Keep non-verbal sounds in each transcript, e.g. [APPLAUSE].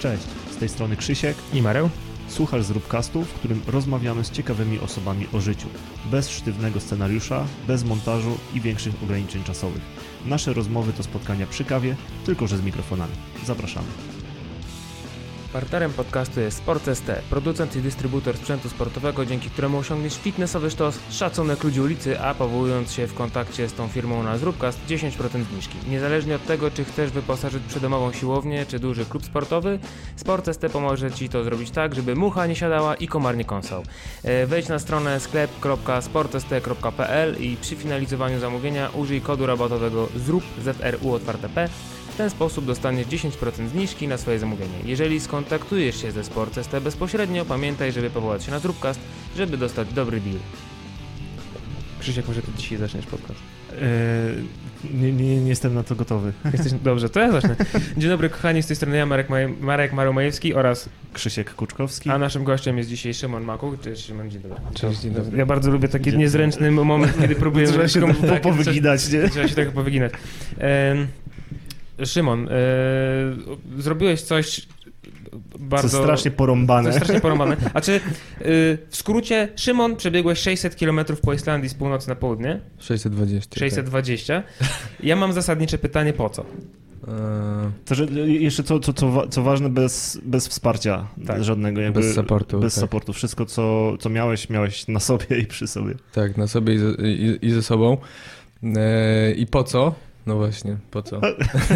Cześć, z tej strony Krzysiek. I Mareł? Słuchasz Zróbcastu, w którym rozmawiamy z ciekawymi osobami o życiu. Bez sztywnego scenariusza, bez montażu i większych ograniczeń czasowych. Nasze rozmowy to spotkania przy kawie, tylko że z mikrofonami. Zapraszamy. Partnerem podcastu jest Sport ST, producent i dystrybutor sprzętu sportowego, dzięki któremu osiągniesz fitnessowy sztos, szacunek ludzi ulicy, a powołując się w kontakcie z tą firmą na Zróbcast 10% zniżki. Niezależnie od tego, czy chcesz wyposażyć przydomową siłownię, czy duży klub sportowy, Sport ST pomoże Ci to zrobić tak, żeby mucha nie siadała i komar nie kąsał. E, Wejdź na stronę sklep.sportst.pl i przy finalizowaniu zamówienia użyj kodu rabatowego ZRUP, ZRU otwarte P, ten sposób dostaniesz 10% zniżki na swoje zamówienie. Jeżeli skontaktujesz się ze Sport ST bezpośrednio, pamiętaj, żeby powołać się na Zróbcast, żeby dostać dobry deal. Krzysiek, może ty dzisiaj zaczniesz podcast. Eee, nie, nie, nie jestem na to gotowy. [LAUGHS] Jesteś... Dobrze, to ja zacznę. Dzień dobry kochani, z tej strony ja, Marek, Maj... Marek Maromajewski oraz... Krzysiek Kuczkowski. A naszym gościem jest dzisiaj Szymon Makuch. Cześć Szymon, dzień dobry. Cześć, dzień dobry. Ja bardzo lubię taki Dzień niezręczny moment, kiedy próbuję... [LAUGHS] Trzeba się tak, powyginać, nie? Trzeba się tak powyginać. Em, Szymon, e, zrobiłeś coś bardzo... Co strasznie porąbane. Jest strasznie porąbane. A czy y, w skrócie, Szymon, przebiegłeś 600 km po Islandii z północy na południe, 620. 620. Ja mam zasadnicze pytanie, po co? Tak. Eee, To, że jeszcze co, co, co, co ważne, bez, bez wsparcia Tak. żadnego. Jakby, Bez supportu, Bez tak. supportu. Wszystko, co, co miałeś, miałeś na sobie i przy sobie. tak, na sobie i ze, i, i ze sobą. I po co? No właśnie, po co? No,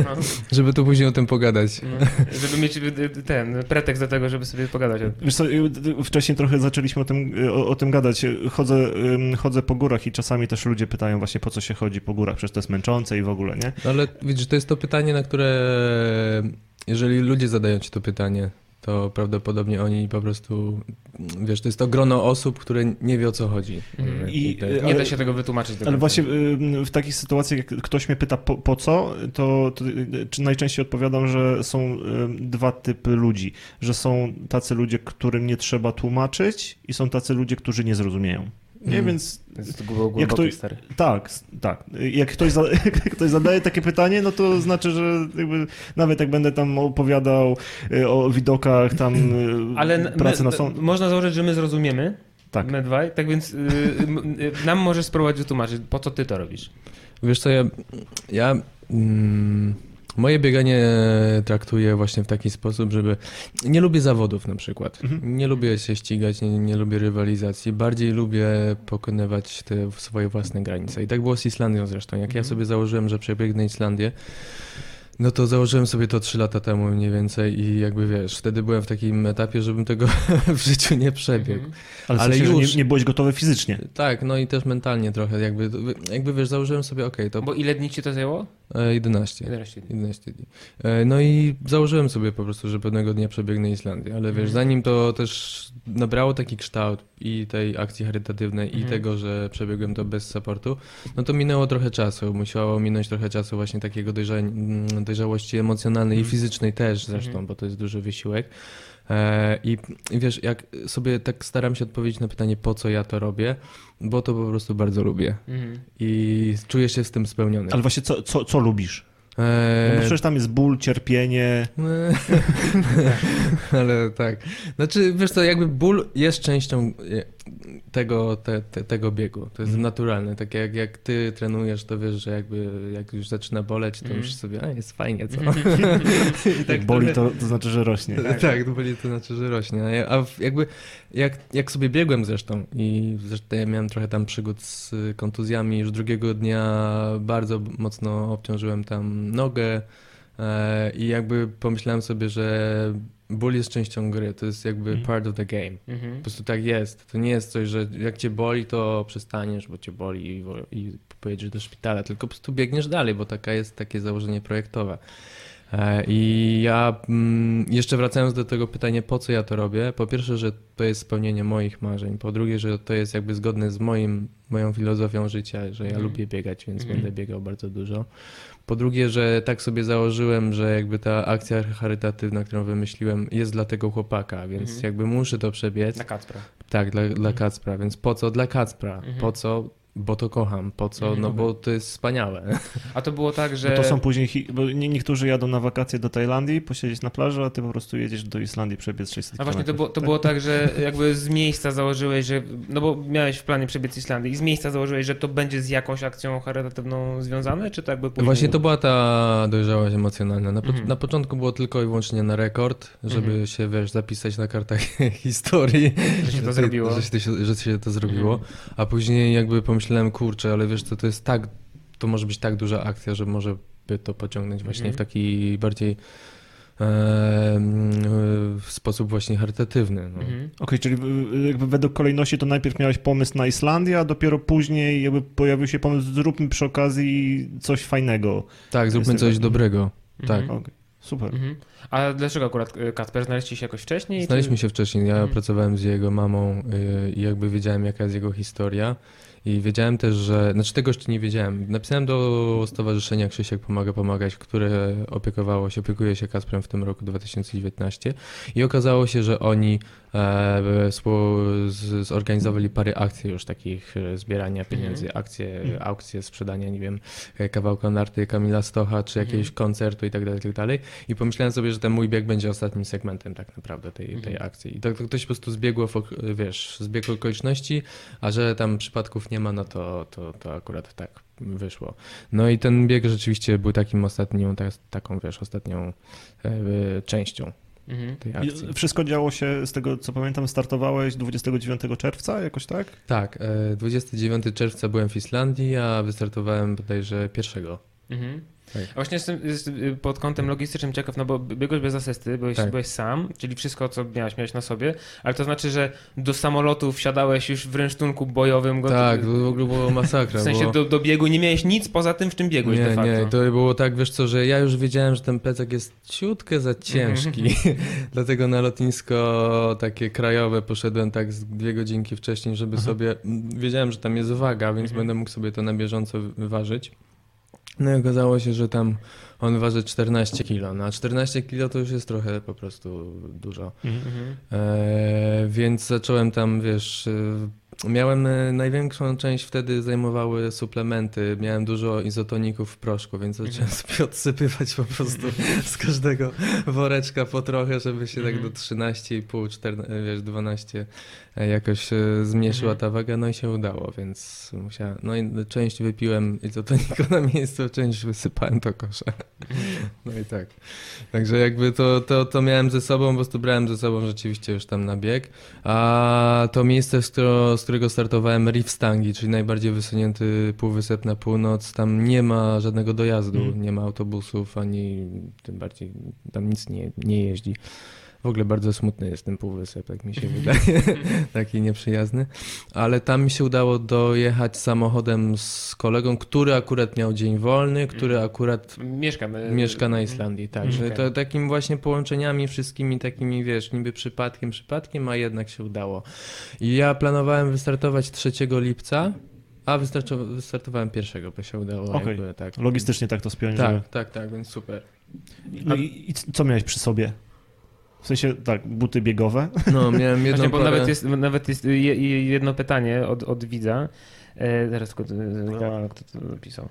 [LAUGHS] [LAUGHS] Żeby tu później o tym pogadać. no, żeby mieć y, y, ten pretekst do tego, żeby sobie pogadać. Wiesz co, y, wcześniej trochę zaczęliśmy o tym, o, o tym gadać. Chodzę, chodzę po górach i czasami też ludzie pytają właśnie po co się chodzi po górach, przecież to jest męczące i w ogóle, nie? No ale widzisz, to jest to pytanie, na które jeżeli ludzie zadają ci to pytanie, to prawdopodobnie oni po prostu, wiesz, to jest to grono osób, które nie wie o co chodzi. Mhm. I- y, Nie ale- da się tego wytłumaczyć. do Ale właśnie ym, w takich sytuacjach, jak ktoś mnie pyta po, po co, to, to y, czy najczęściej odpowiadam, że są ym, dwa typy ludzi. Że są tacy ludzie, którym nie trzeba tłumaczyć i są tacy ludzie, którzy nie zrozumieją. Nie, Mm. więc Jest głęboki, Jak to- stary. Tak, tak. Jak ktoś, za, [LAUGHS] jak ktoś zadaje takie pytanie, no to znaczy, że jakby nawet jak będę tam opowiadał y, o widokach tam y, Ale pracy my, na sąd. można założyć, że my zrozumiemy, Tak. my dwaj, tak więc y, m- y, nam możesz spróbować wytłumaczyć, po co ty to robisz. Wiesz co, ja, ja mm, moje bieganie traktuję właśnie w taki sposób, żeby nie lubię zawodów na przykład. Mhm. Nie lubię się ścigać, nie, nie lubię rywalizacji. Bardziej lubię pokonywać te swoje własne granice. I tak było z Islandią zresztą. Jak ja Mhm. sobie założyłem, że przebiegnę Islandię, no to założyłem sobie to 3 lata temu mniej więcej i jakby wiesz, wtedy byłem w takim etapie, żebym tego [LAUGHS] w życiu nie przebiegł. Mhm. Ale, w sensie, że już- nie, nie byłeś gotowy fizycznie. Tak, no i też mentalnie trochę, jakby, jakby wiesz, założyłem sobie, okej, to Bo ile dni ci to zajęło? e, 11. 11 dni. 11 dni. E, No i założyłem sobie po prostu, że pewnego dnia przebiegnę Islandię, ale wiesz, Mhm. zanim to też nabrało taki kształt i tej akcji charytatywnej i Mhm. tego, że przebiegłem to bez supportu, no to minęło trochę czasu, musiało minąć trochę czasu właśnie takiego dojrza- mm, dojrzałości emocjonalnej i Mhm. fizycznej też zresztą, Mhm. bo to jest duży wysiłek. E, I wiesz, jak sobie tak staram się odpowiedzieć na pytanie, po co ja to robię, bo to po prostu bardzo lubię Mhm. i czuję się z tym spełniony. Ale właśnie co, co, co lubisz? No E, bo przecież tam jest ból, cierpienie. [LAUGHS] Ale tak. Znaczy, wiesz co, jakby ból jest częścią tego, te, te, tego biegu. To jest Mhm. naturalne. Tak jak, jak ty trenujesz, to wiesz, że jakby jak już zaczyna boleć, to Mhm. już sobie, a jest fajnie, co? I [LAUGHS] Jak boli, to, to znaczy, że rośnie. tak, tak, to boli to znaczy, że rośnie. A, jakby jak, jak sobie biegłem zresztą i zresztą ja miałem trochę tam przygód z kontuzjami, już drugiego dnia bardzo mocno obciążyłem tam nogę e, i jakby pomyślałem sobie, że ból jest częścią gry, to jest jakby Mhm. part of the game. Mhm. Po prostu tak jest. To nie jest coś, że jak cię boli, to przestaniesz, bo cię boli i, i pojedziesz do szpitala, tylko po prostu biegniesz dalej, bo taka jest takie założenie projektowe. I ja mm, jeszcze wracając do tego pytania, po co ja to robię? Po pierwsze, że to jest spełnienie moich marzeń. Po drugie, że to jest jakby zgodne z moim, moją filozofią życia, że ja Mhm. lubię biegać, więc Mhm. będę biegał bardzo dużo. Po drugie, że tak sobie założyłem, że jakby ta akcja charytatywna, którą wymyśliłem, jest dla tego chłopaka, więc Mhm. jakby muszę to przebiec. Na Kacpra. Tak, dla, dla Mhm. Kacpra, więc po co dla Kacpra? Mhm. Po co bo to kocham. Po co? No bo to jest wspaniałe. A to było tak, że... Bo to są później, hi- bo nie- niektórzy jadą na wakacje do Tajlandii, posiedzieć na plaży, a ty po prostu jedziesz do Islandii, przebiec 600 A właśnie to było, to było tak, że jakby z miejsca założyłeś, że. No bo miałeś w planie przebiec Islandię i z miejsca założyłeś, że to będzie z jakąś akcją charytatywną związane, czy to jakby później? Właśnie to była ta dojrzałość emocjonalna. Na, po, Mhm. na początku było tylko i wyłącznie na rekord, żeby Mhm. się, wiesz, zapisać na kartach [LAUGHS] historii. Że się to zrobiło. Że się, że się to zrobiło. Mhm. A później jakby pomyślałem, kurczę, ale wiesz co, to jest tak, to może być tak duża akcja, że może by to pociągnąć właśnie Mhm. w taki bardziej e, mm, w sposób właśnie charytatywny. No. Mhm. Okej, czyli y, jakby według kolejności to najpierw miałeś pomysł na Islandię, a dopiero później jakby pojawił się pomysł, zróbmy przy okazji coś fajnego. Tak, zróbmy coś tego- dobrego. Tak. Mhm. Okej, super. Mhm. A dlaczego akurat y, Kacper znaleźliście się jakoś wcześniej? Znaliśmy czy... się wcześniej. Ja pracowałem z jego mamą y, i jakby wiedziałem, jaka jest jego historia. I wiedziałem też, że. Znaczy, tego jeszcze nie wiedziałem. Napisałem do Stowarzyszenia Krzysiek Pomaga Pomagać, które opiekowało się, opiekuje się Kasprem w tym roku 2019. I okazało się, że oni zorganizowali parę akcji już takich e, zbierania pieniędzy, akcje, Mhm. aukcje, sprzedania, nie wiem, e, kawałka narty Kamila Stocha, czy jakiegoś Mhm. koncertu i tak dalej, i tak dalej. I pomyślałem sobie, że ten mój bieg będzie ostatnim segmentem tak naprawdę tej, tej Mhm. akcji. I to, to ktoś po prostu zbiegło, wiesz, zbieg okoliczności, a że tam przypadków nie ma, no to, to, to akurat tak wyszło. No i ten bieg rzeczywiście był takim ostatnią, tak, taką, wiesz, ostatnią e, częścią Mhm. tej I akcji. Wszystko działo się, z tego co pamiętam, startowałeś 29 czerwca, jakoś tak? Tak, e, 29 czerwca byłem w Islandii, a wystartowałem bodajże pierwszego. Mhm. Tak. A Właśnie jestem, jestem y, pod kątem logistycznym ciekaw, no bo biegłeś bez asysty, byłeś, Tak. byłeś sam, czyli wszystko, co miałeś, miałeś na sobie, ale to znaczy, że do samolotu wsiadałeś już w rynsztunku bojowym. Tak, w ogóle było masakra. [LAUGHS] W sensie było... do, do biegu nie miałeś nic poza tym, w czym biegłeś de Nie, facto. nie, to było tak, wiesz co, że ja już wiedziałem, że ten plecak jest ciutkę za ciężki, [LAUGHS] dlatego na lotnisko takie krajowe poszedłem tak z dwie godzinki wcześniej, żeby Aha. sobie, wiedziałem, że tam jest waga, więc Mhm. będę mógł sobie to na bieżąco ważyć. No i okazało się, że tam on waży 14 kilo, no a 14 kilo to już jest trochę po prostu dużo. Mhm. E, więc zacząłem tam, wiesz, miałem e, największą część wtedy zajmowały suplementy, miałem dużo izotoników w proszku, więc zacząłem sobie odsypywać po prostu [LAUGHS] z każdego woreczka po trochę, żeby się tak do 13,5, 14, wiesz, 12 e, jakoś e, zmniejszyła ta waga, no i się udało, więc musiałem, no i część wypiłem izotoniku na miejscu, część wysypałem do kosza. No i tak. Także jakby to, to, to miałem ze sobą, po prostu brałem ze sobą rzeczywiście już tam na bieg. A to miejsce, z, którego, z którego startowałem, Reef Stangi, czyli najbardziej wysunięty półwysep na północ, tam nie ma żadnego dojazdu, Mhm. nie ma autobusów, ani tym bardziej tam nic nie, nie jeździ. W ogóle bardzo smutny jest ten półwysep, tak mi się [LAUGHS] wydaje, [LAUGHS] taki nieprzyjazny. Ale tam mi się udało dojechać samochodem z kolegą, który akurat miał dzień wolny, który Mhm. akurat Mieszkam. y, Mieszka na Islandii, tak. Że to takim właśnie połączeniami wszystkimi takimi, wiesz, niby przypadkiem, przypadkiem, a jednak się udało. I ja planowałem wystartować 3 lipca, a wystartowałem pierwszego, bo się udało. Okej. Jakby, tak. Logistycznie tak to spiąć. że- Tak, tak, tak, więc super. No i, i co miałeś przy sobie? W sensie, tak, buty biegowe. No, miałem [LAUGHS] jedną Właśnie, bo parę... nawet jest, nawet jest je, je- jedno pytanie od, od widza. E, zaraz tylko, e, kto to napisał.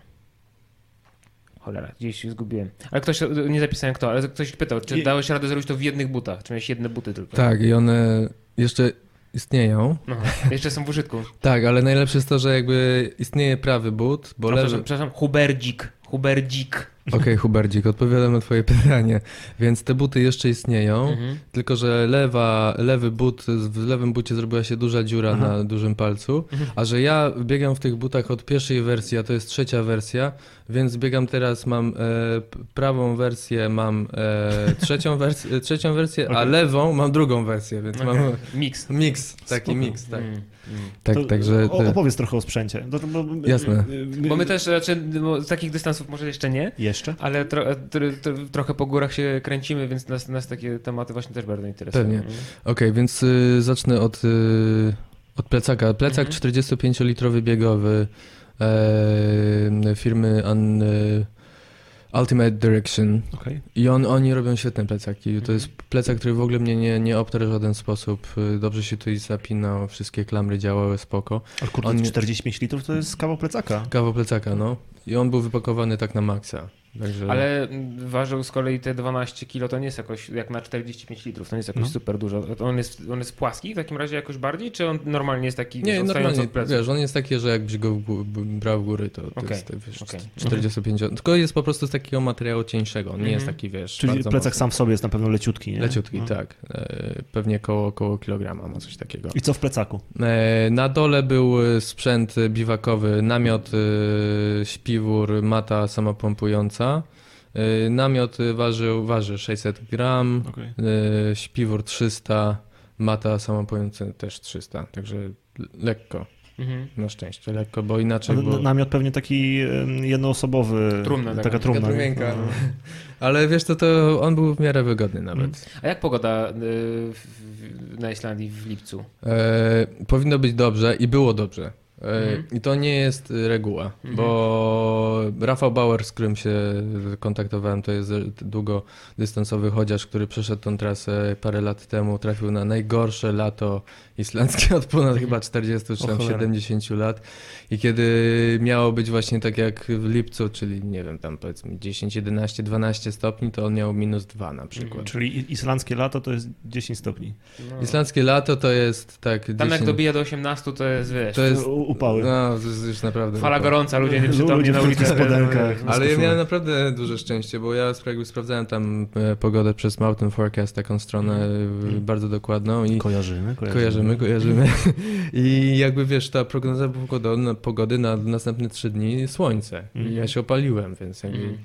Cholera, gdzieś się zgubiłem. Ale ktoś, nie zapisałem kto, ale ktoś pytał, czy dałeś radę zrobić to w jednych butach? Czy miałeś jedne buty tylko? Tak, i one jeszcze istnieją. No, jeszcze są w użytku. [LAUGHS] Tak, ale najlepsze jest to, że jakby istnieje prawy but, bo No, lewy... przepraszam, przepraszam, Huberdzik. Huberdzik. Okej, Huberdzik, odpowiadam na twoje pytanie. Więc te buty jeszcze istnieją, Mhm. Tylko, że lewa, lewy but, w lewym bucie zrobiła się duża dziura Aha. na dużym palcu, a że ja biegam w tych butach od pierwszej wersji, a to jest trzecia wersja, więc biegam teraz, mam e, prawą wersję, mam e, trzecią, wers- e, trzecią wersję, a Okej. lewą mam drugą wersję, więc mam Okej. Mix. miks, taki Spoko. miks, tak. Mm, mm. Tak, To także... o- Opowiedz trochę o sprzęcie. To- bo- Jasne. Bo my też, znaczy, no, z takich dystansów może jeszcze nie, Jeszcze? ale tro, tro, tro, trochę po górach się kręcimy, więc nas, nas takie tematy właśnie też bardzo interesują. Pewnie. Okej, więc y, zacznę od, y, od plecaka. Plecak Mhm. 45-litrowy biegowy e, firmy An, y, Ultimate Direction. Okej. I on, oni robią świetne plecaki. To Mhm. jest plecak, który w ogóle mnie nie, nie obtarł w żaden sposób. Dobrze się tutaj zapinał, wszystkie klamry działały spoko. Ale kurde, On nie- 45 litrów to jest kawał plecaka. Kawał plecaka, no. I on był wypakowany tak na maksa. Także... Ale mm, ważył z kolei te 12 kilo, to nie jest jakoś, jak na 45 litrów, to nie jest jakoś No. super dużo. On jest, on jest płaski w takim razie jakoś bardziej, czy on normalnie jest taki Nie, normalnie, wiesz, on jest taki, że jakbyś go w brał w góry, to, to Okej, jest wiesz, okej. 45, tylko jest po prostu z takiego materiału cieńszego, on nie jest Mhm. taki, wiesz, Czyli plecak mocny. sam w sobie jest na pewno leciutki, nie? Leciutki, No. tak. E, Pewnie koło, koło kilograma ma coś takiego. I co w plecaku? E, Na dole był sprzęt biwakowy, namiot, e, śpiwór, mata samopompująca. E, Namiot ważył, waży 600 gram, e, śpiwór 300, mata samopompująca też 300, także lekko, Mhm. na szczęście lekko, bo inaczej było... Namiot pewnie taki jednoosobowy. Trumna taka. taka trumna. Taka trumienka. No. [LAUGHS] Ale wiesz to, to on był w miarę wygodny nawet. A jak pogoda y, w, w, na Islandii w lipcu? E, powinno być dobrze i było dobrze. E, Mhm. I to nie jest y, reguła, Mhm. bo Rafał Bauer, z którym się kontaktowałem, to jest długodystansowy chodziarz, który przeszedł tą trasę parę lat temu, trafił na najgorsze lato islandzkie od ponad chyba 40 czy O tam cholera. 70 lat. I kiedy miało być właśnie tak jak w lipcu, czyli nie wiem, tam powiedzmy 10, 11, 12 stopni, to on miał minus 2 na przykład. Czyli islandzkie lato to jest 10 stopni. No. Islandzkie lato to jest tak. Tam jak 10 dobija do 18 to jest, wiesz, To jest- Upały. No, to jest już naprawdę. fala upały. gorąca, ludzie nieprzytomni Ludzie na w ulicy. Ale ja miałem naprawdę duże szczęście, bo ja jakby sprawdzałem tam e, pogodę przez Mountain Forecast, taką stronę e, bardzo dokładną i Kojarzymy, kojarzymy. kojarzymy, kojarzymy. [LAUGHS] I jakby wiesz, ta prognoza pogody, pogody na następne trzy dni słońce. I Mhm. ja się opaliłem, więc jakby Mhm.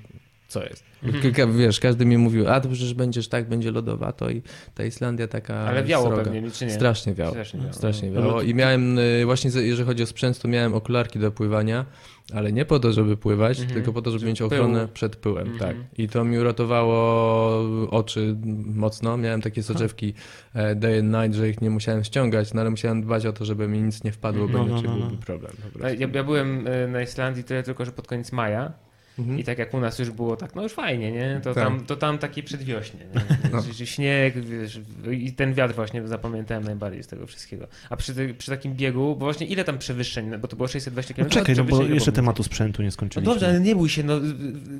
Co jest? Mhm. Kilka, wiesz, każdy mi mówił, a to przecież będziesz tak, będzie lodowato i ta Islandia taka Ale wiało sroga. pewnie, czy nie? Strasznie wiało. Strasznie wiało. Strasznie No. wiało. Ale I miałem, y, właśnie jeżeli chodzi o sprzęt, to miałem okularki do pływania, ale nie po to, żeby pływać, Mhm. tylko po to, żeby mieć pył. ochronę przed pyłem. Mhm. Tak. I to mi uratowało oczy mocno. Miałem takie soczewki e, day and night, że ich nie musiałem ściągać, no ale musiałem dbać o to, żeby mi nic nie wpadło, bo No, no, inaczej no, no. byłby problem. No. Ja, ja byłem y, na Islandii tyle tylko, że pod koniec maja Mhm. i tak jak u nas już było tak, no już fajnie, nie? To, Tak. tam, to tam takie przedwiośnie, nie? [LAUGHS] No. Śnieg, wiesz, i ten wiatr właśnie zapamiętałem najbardziej z tego wszystkiego. A przy, przy takim biegu, bo właśnie ile tam przewyższeń, bo to było 620 km? No czekaj, no bo jeszcze tematu sprzętu nie No skończyliśmy. dobrze, ale nie bój się, no.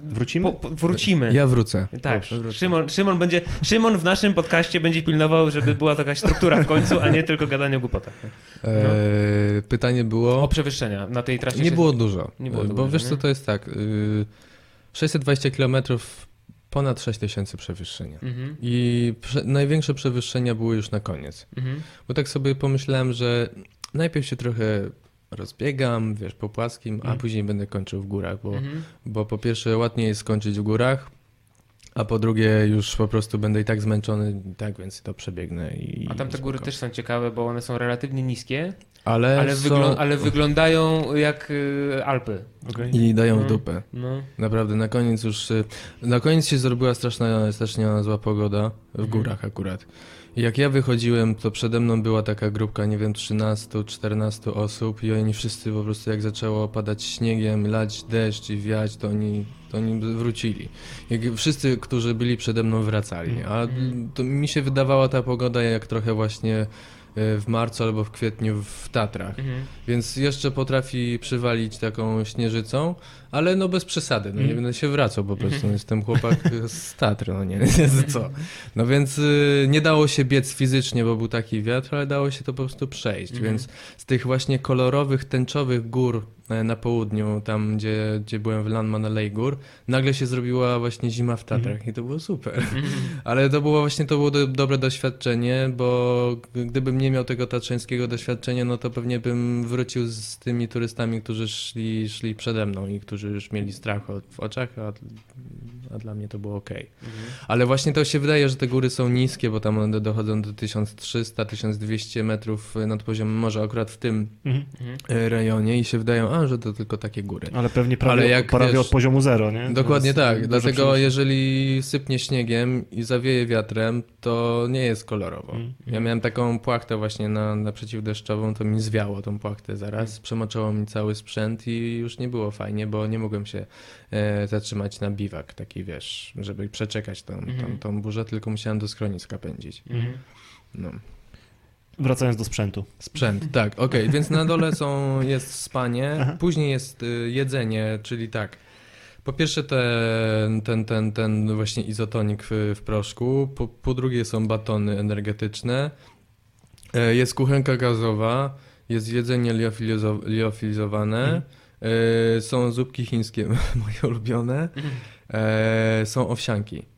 Wrócimy? Po, po, wrócimy. Ja wrócę. Tak, Dobrze, wrócę. Szymon, Szymon będzie, Szymon w naszym podcaście będzie pilnował, żeby była to jakaś struktura w końcu, a nie tylko gadanie o głupotach. E, pytanie było... O przewyższenia na tej trasie. Nie się- było dużo. Nie było bo dużo, wiesz nie? co to jest tak. y, 620 km, ponad 6000 przewyższenia. Mhm, I prze, największe przewyższenia były już na koniec. mhm. Bo tak sobie pomyślałem, że najpierw się trochę rozbiegam, wiesz, po płaskim, a Mhm. później będę kończył w górach, bo, Mhm. bo po pierwsze łatwiej jest skończyć w górach, a po drugie już po prostu będę i tak zmęczony, i tak więc to przebiegnę i A tam te góry też są ciekawe, bo one są relatywnie niskie, Ale, ale, są... wyglą- ale wyglądają jak y, Alpy. Okej. I dają w No. dupę. No. Naprawdę, na koniec już. y, Na koniec się zrobiła straszna, strasznie zła pogoda w Mhm. górach akurat. I jak ja wychodziłem, to przede mną była taka grupka, nie wiem, 13-14 osób, i oni wszyscy po prostu, jak zaczęło padać śniegiem, lać deszcz i wiać, to oni, to oni wrócili. Jak wszyscy, którzy byli przede mną, wracali. A Mhm. to mi się wydawała ta pogoda jak trochę właśnie w marcu albo w kwietniu w Tatrach. Mhm. Więc jeszcze potrafi przywalić taką śnieżycą, ale no bez przesady, no nie Mm. będę się wracał po prostu, jestem chłopak z Tatry, no nie, [LAUGHS] nie co. No więc y, nie dało się biec fizycznie, bo był taki wiatr, ale dało się to po prostu przejść, Mhm. więc z tych właśnie kolorowych, tęczowych gór e, na południu, tam gdzie, gdzie byłem w Landmannalei Gór, nagle się zrobiła właśnie zima w Tatrach i to było super. [LAUGHS] Ale to było właśnie to było do, dobre doświadczenie, bo gdybym nie miał tego tatrzańskiego doświadczenia, no to pewnie bym wrócił z tymi turystami, którzy szli, szli przede mną i którzy już mieli strach w oczach, a, a dla mnie to było ok. Ale właśnie to się wydaje, że te góry są niskie, bo tam one dochodzą do 1300-1200 metrów nad poziomem morza, akurat w tym Mhm. Mhm. e, rejonie i się wydają, a że to tylko takie góry. Ale pewnie prawie, Ale jak, prawie wiesz- od poziomu zero, nie? Dokładnie tak. Dlatego jeżeli sypnie śniegiem i zawieje wiatrem, to nie jest kolorowo. Mm. Ja miałem taką płachtę właśnie na, na przeciwdeszczową, to mi zwiało tą płachtę zaraz, Mm. przemoczyło mi cały sprzęt i już nie było fajnie, bo nie mogłem się zatrzymać na biwak, taki wiesz, żeby przeczekać tą, Mhm. tą, tą burzę, tylko musiałem do schroniska pędzić. Mhm. No. Wracając do sprzętu. Sprzęt, [LAUGHS] tak, okej, więc na dole są, jest spanie, Aha. później jest y, jedzenie, czyli tak. Po pierwsze ten, ten, ten, ten właśnie izotonik w, w proszku, po, po drugie są batony energetyczne, e, jest kuchenka gazowa, jest jedzenie liofilizo, liofilizowane, Mhm. E, są zupki chińskie, [LAUGHS] moje ulubione, e, są owsianki.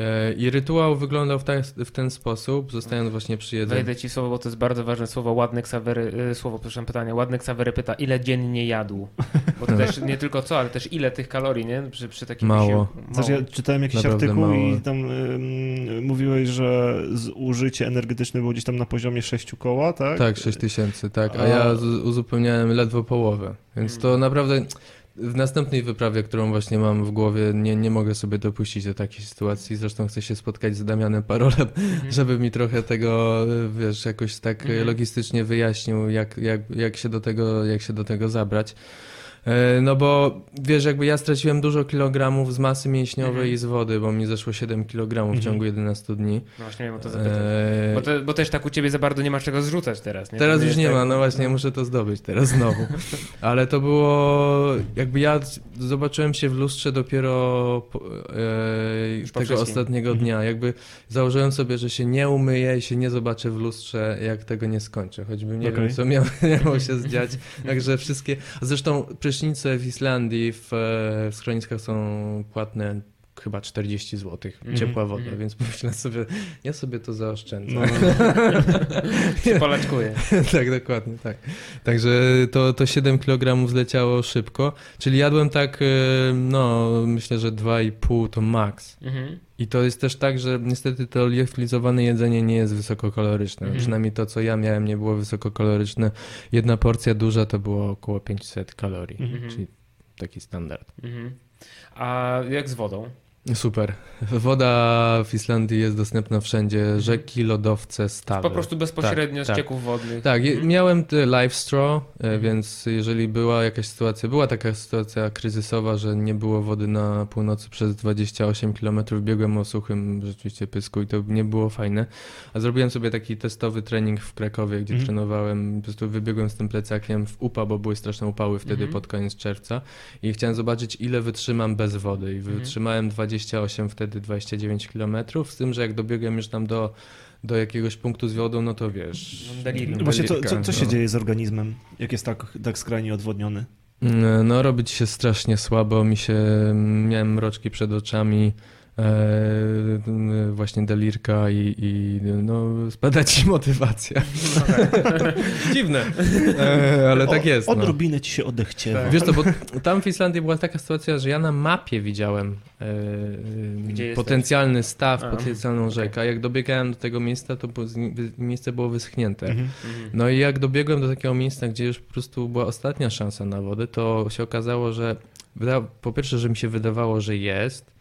E, I rytuał wyglądał w, ta, w ten sposób, zostając właśnie przy jedzeniu. Wejdę ci słowo, bo to jest bardzo ważne słowo. Ładny Ksawery, y, słowo, proszę pytanie. Ładny Ksawery pyta, ile dziennie jadł? Bo to [LAUGHS] też nie tylko co, ale też ile tych kalorii, nie? Przy, przy takim Mało. wysiłku. Znaczy, ja czytałem jakiś Naprawdę artykuł mało. i tam ym, mówiłeś, że zużycie energetyczne było gdzieś tam na poziomie 6 koła, tak? Tak, 6 tysięcy, tak. A A- ja uzupełniałem ledwo połowę. Więc to naprawdę w następnej wyprawie, którą właśnie mam w głowie, nie, nie mogę sobie dopuścić do takiej sytuacji. Zresztą chcę się spotkać z Damianem Parolem, [LAUGHS] żeby mi trochę tego, wiesz, jakoś tak Mhm. logistycznie wyjaśnił, jak, jak, jak, się do tego, jak się do tego zabrać. E, No bo wiesz, jakby ja straciłem dużo kilogramów z masy mięśniowej Mhm. i z wody, bo mi zeszło 7 kilogramów w Mhm. ciągu 11 dni. No właśnie miałem o to zapytać. E, Bo, to, bo też tak u ciebie za bardzo nie masz czego zrzucać teraz, nie? Teraz To już nie tak- ma, no właśnie, muszę to zdobyć teraz znowu. [LAUGHS] Ale to było, jakby ja zobaczyłem się w lustrze dopiero e, tego ostatniego Mhm. dnia. Jakby założyłem sobie, że się nie umyję i się nie zobaczę w lustrze, jak tego nie skończę. Choćbym nie Okej. wiem, co miało, [LAUGHS] miało się zdziać. Także wszystkie, zresztą prysznice w Islandii w, e, w schroniskach są płatne chyba 40 zł, Mhm. ciepła woda, Mhm. więc pomyślałem sobie, ja sobie to zaoszczędzę. No, [LAUGHS] się polaczkuje. [LAUGHS] tak, dokładnie, tak. Także to, to 7 kg zleciało szybko, czyli jadłem tak, y, no myślę, że 2,5 to max. Mhm. I to jest też tak, że niestety to liofilizowane jedzenie nie jest wysokokaloryczne. Mhm. Przynajmniej to, co ja miałem, nie było wysokokaloryczne. Jedna porcja duża to było około 500 kalorii, Mhm. czyli taki standard. Mhm. A jak z wodą? Super. Woda w Islandii jest dostępna wszędzie. Rzeki, lodowce, stawy. Po prostu bezpośrednio Tak, z tak. cieków wodnych. Tak, Mhm. miałem live straw, e, Mhm. więc jeżeli była jakaś sytuacja, była taka sytuacja kryzysowa, że nie było wody na północy przez 28 km, biegłem o suchym rzeczywiście pysku i to nie było fajne. A zrobiłem sobie taki testowy trening w Krakowie, gdzie Mhm. trenowałem, po prostu wybiegłem z tym plecakiem w UPA, bo były straszne upały wtedy Mhm. pod koniec czerwca i chciałem zobaczyć ile wytrzymam bez wody i Mhm. wytrzymałem 28, wtedy 29 km, z tym, że jak dobiegłem już tam do do jakiegoś punktu z wodą, no to wiesz. No, delirium. Właśnie, co, co, co się no. dzieje z organizmem, jak jest tak, tak skrajnie odwodniony? Mm, No, robić się strasznie słabo. Mi się miałem mroczki przed oczami. E, właśnie delirka i, i no, spada ci [LAUGHS] motywacja. Dziwne, e, ale tak O- jest. No. Odrobinę ci się odechciewa. Tak. Wiesz to, bo tam w Islandii była taka sytuacja, że ja na mapie widziałem e, Gdzie jesteś? potencjalny staw, A, potencjalną rzekę. A jak dobiegałem do tego miejsca, to miejsce było wyschnięte. Mhm. Mhm. No i jak dobiegłem do takiego miejsca, gdzie już po prostu była ostatnia szansa na wodę, to się okazało, że po pierwsze, że mi się wydawało, że jest,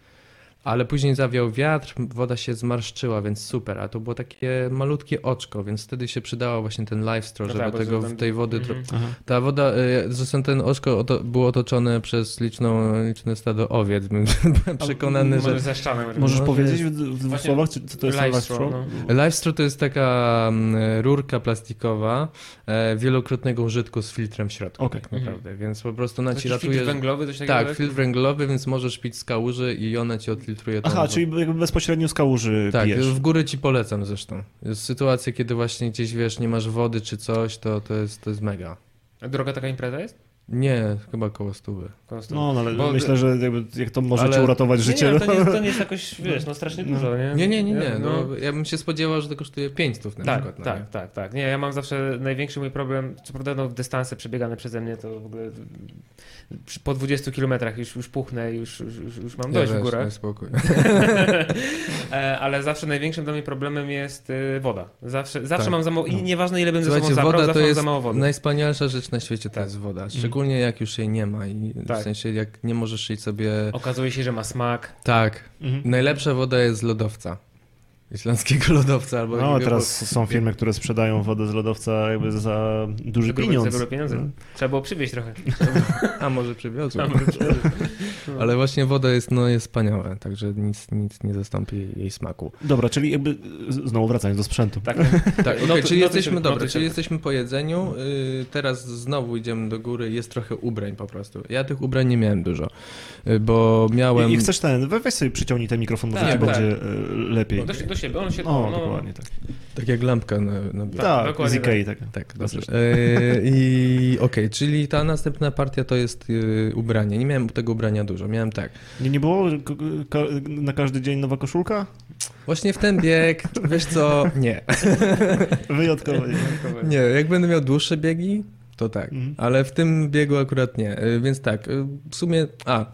ale później zawiał wiatr, woda się zmarszczyła, więc super, a to było takie malutkie oczko, więc wtedy się przydała właśnie ten live straw, No żeby tak, tego, tam- tej wody... Mhm. Aha. Ta woda, y, zresztą ten oczko oto, było otoczone przez liczną, liczne stado owiec, byłem [LAUGHS] przekonany, że... Za. Możesz No, powiedzieć w, w dwóch słowach, czy co to jest live straw, no. Live straw to jest taka mm, rurka plastikowa e, wielokrotnego użytku z filtrem w środku Okej. tak naprawdę, więc po prostu ona ci Jakiś ratuje... filtr węglowy, coś takiego? Tak, filtr węglowy, więc możesz pić z kałuży i ona ci odfiltruje tą Aha, wodę. czyli jakby bezpośrednio z kałuży Tak, pijesz. w góry ci polecam zresztą. Jest sytuacja, kiedy właśnie gdzieś, wiesz, nie masz wody czy coś, to, to, jest, to jest mega. A Droga taka impreza jest? Nie, chyba koło stówy. No, no ale Bo- myślę, że jakby, jak to może Ale- ci uratować Nie, życie. nie, to, nie jest, to nie jest jakoś, wiesz, no strasznie No. dużo, nie? Nie, nie, nie, nie. No, No, ja bym się spodziewał, że to kosztuje 500 na tak, przykład. no tak, nie? tak, tak. Nie, ja mam zawsze największy mój problem, co prawda no, dystanse przebiegane przeze mnie, to w ogóle po 20 kilometrach już, już puchnę, już, już, już- mam dość ja w górach. daj spokój. [LAUGHS] E, Ale zawsze największym dla mnie problemem jest y, woda. Zawsze, zawsze Tak. mam za mało, i nieważne ile bym ze sobą zabrał, woda zawsze to mam jest za mało wody. najwspanialsza rzecz na świecie, to Tak. jest woda. Szczególnie jak już jej nie ma i Tak. w sensie jak nie możesz jej sobie... Okazuje się, że ma smak. Tak, Mhm. najlepsza woda jest z lodowca. Islandzkiego [LAUGHS] lodowca albo No, teraz są firmy, które sprzedają wodę z lodowca jakby za duży Za grube- pieniądz. Za grube pieniądze. No. Trzeba było przywieźć trochę. A może przywiozłem. Przywieźć. Ale właśnie woda jest, no, jest wspaniała, także nic, nic nie zastąpi jej smaku. Dobra, czyli jakby znowu wracając do sprzętu. Tak. [LAUGHS] Tak, Noty- czyli noty jesteśmy, się- dobra, czyli jesteśmy po jedzeniu, y, teraz znowu idziemy do góry, jest trochę ubrań po prostu. Ja tych ubrań nie miałem dużo, bo miałem... I, I chcesz ten, we- weź sobie przyciągnij ten mikrofon, może Tak, ci tak. będzie e, lepiej. Do, do siebie, on się... O, no, dokładnie tak. Tak jak lampka na, na. Tak, dokładnie z Ikei tak. Tak, dobrze. E, I okej, czyli ta następna partia to jest y, ubranie. Nie miałem tego ubrania dużo, miałem tak. Nie, nie było ka, na każdy dzień nowa koszulka? Właśnie w ten bieg, wiesz co, nie. [LAUGHS] Wyjątkowo. nie? Nie, jak będę miał dłuższe biegi, to tak, Mhm. ale w tym biegu akurat nie. Y, Więc tak, y, w sumie, a,